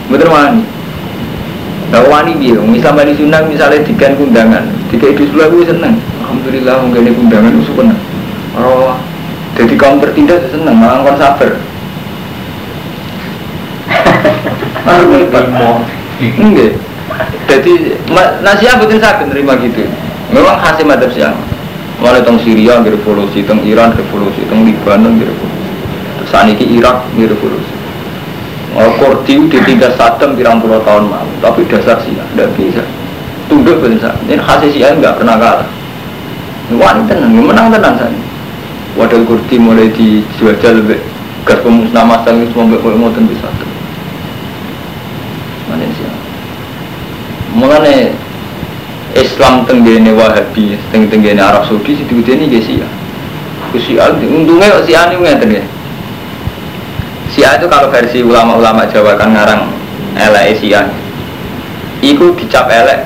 betul wani Nah, wani dia, Islam di sunnah misalnya dikan kundangan, tiga itu gue seneng. Alhamdulillah, mungkin kundangan itu seneng. Oh, jadi kaum tertindas seneng, malah kon sabar. Enggak. Jadi nasihat betul saya menerima gitu. Memang hasil madhab siang. Mulai tentang Syria revolusi, tentang Iran revolusi, tentang Lebanon revolusi. Ke Irak revolusi. Oh, Kordiu ditinggal Saddam pirang puluh tahun malu, tapi dasar sih tidak bisa. Tunduk betul Ini hasil siang nggak pernah kalah. Wah, tenang, menang tenang saya. Wadal kurdi mulai dijual lebih gas pemusnah masal itu semua mbak mau tentu satu. Mana sih? Mengenai Islam tenggene Wahabi, teng tenggene Arab Saudi situ ini guys ya. Si untungnya si Ani nggak ya. Si itu kalau versi ulama-ulama Jawa kan ngarang elek si Iku dicap elek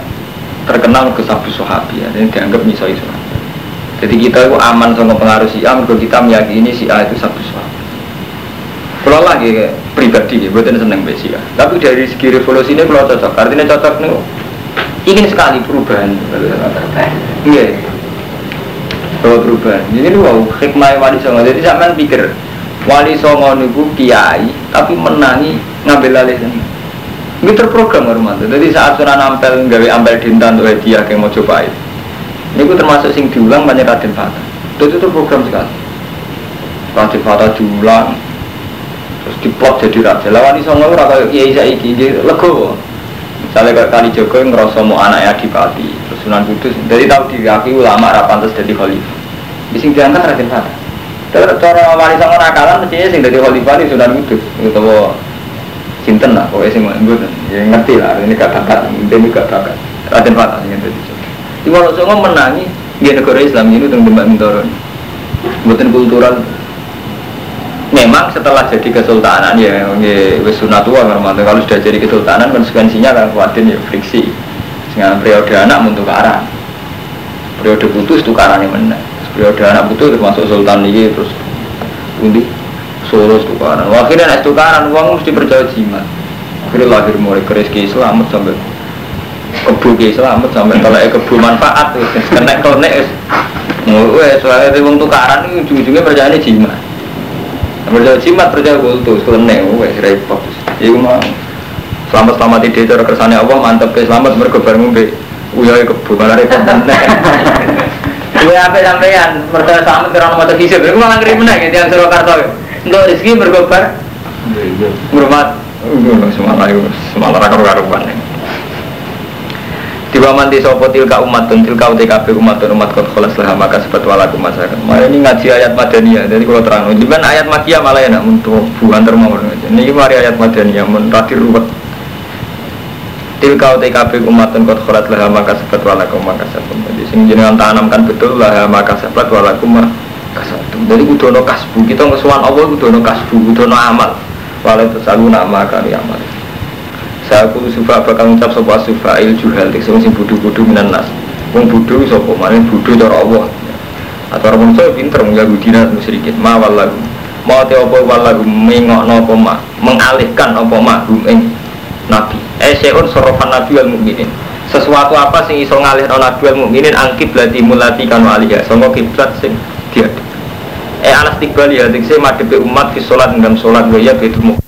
terkenal ke sabu sahabi ya, dan dianggap nyisoi. Jadi kita itu aman sama pengaruh si A, mereka kita meyakini si A itu satu sahabat. Kalau Kalau lagi pribadi, buatan seneng besi ya. Tapi dari segi revolusi ini kalau cocok, artinya cocok nih. Ingin sekali perubahan. Iya. Kalau perubahan. Jadi wow, hikmah wali songo. Jadi sampean pikir wali songo niku kiai, tapi menangi ngambil alih ini. Ini terprogram Romanto. Jadi saat sunan ampel gawe ampel dintan untuk hadiah yang mau coba itu. Ini termasuk sing diulang banyak Raden Fata. Itu itu terprogram sekali. Raden Fata diulang, terus diplot jadi raja. Lawan iso ngono ora kiai saiki nggih lego. Misalnya kayak kali Joko yang ngerasa mau anaknya adipati, terus Sunan Kudus, jadi tahu diakui ulama rapan terus jadi khalifah. Di sini diangkat Raden Fata. Terus cara wali songo nakalan mestinya sing jadi khalifah ini Sunan Kudus, utawa Sinten lah, pokoknya sing mboten. Ya ngerti lah, ini gak bakat, ini gak bakat. Raden Fatah sing dadi. Di Walau Songo menangi di negara Islam ini tentang Demak Mintoro. Mboten kultural. Memang setelah jadi kesultanan ya, ya wis sunatua Romanto. Kalau sudah jadi kesultanan konsekuensinya kan kuatin ya friksi. Dengan periode anak untuk tukaran. Periode putus tukarannya mana? Periode anak putus termasuk sultan ini terus undi Solo tukaran. Akhirnya naik tukaran, uang mesti percaya jimat. Akhirnya lahir mulai keris ke selamat sampai kebu ke selamat sampai kalau kebu manfaat kena konek Wah, soalnya itu uang tukaran itu ujung-ujungnya percaya jimat. Percaya jimat, percaya kultus, kelenek, wah, repot. Iya mah selamat selamat ide cara kersane Allah mantep ke selamat mergo bareng ngombe. Uya kebu malah repot Gue apa sampean percaya selamat kira mau terkisir, gue malah ngeri menang ya tiang Surakarta untuk rezeki berkobar Ngurmat Semalah itu Semalah rakar karuan Tiba manti sopo tilka umatun tilka UTKB umatun umat kot kholas lah maka sebab walaku masyarakat. Mari ini ngaji ayat madaniyah. Jadi kalau terang, jadi ayat makiyah malah enak untuk bukan termawar. Ini mari ayat madaniyah mun tadi ruwet. Tilka UTKB umatun kot kholas lah maka sebab walaku maka sebab. Jadi sing jenengan tanamkan betul lah maka sebab walaku maka kasatu. Jadi kudono kasbu kita ngesuan Allah kudono kasbu kudono amal. Walau selalu nama kali amal. Saya kudu sufa bakal ngucap sopa sufa il juhal sing sing budu-budu minan nas. Wong budu sopo mana budu cara Allah. Atau orang saya pinter menggagudina sedikit ma wallagu. Mau te apa wallagu mengokno ma mengalihkan apa ma hum nabi. Eh seun sorofan nabi wal mukminin sesuatu apa sing iso ngalih nabi wal mukminin angkib lati mulati kanu aliyah sangka kiblat sing dia eh alas tiga lihat saya madep umat di sholat dalam sholat gaya betul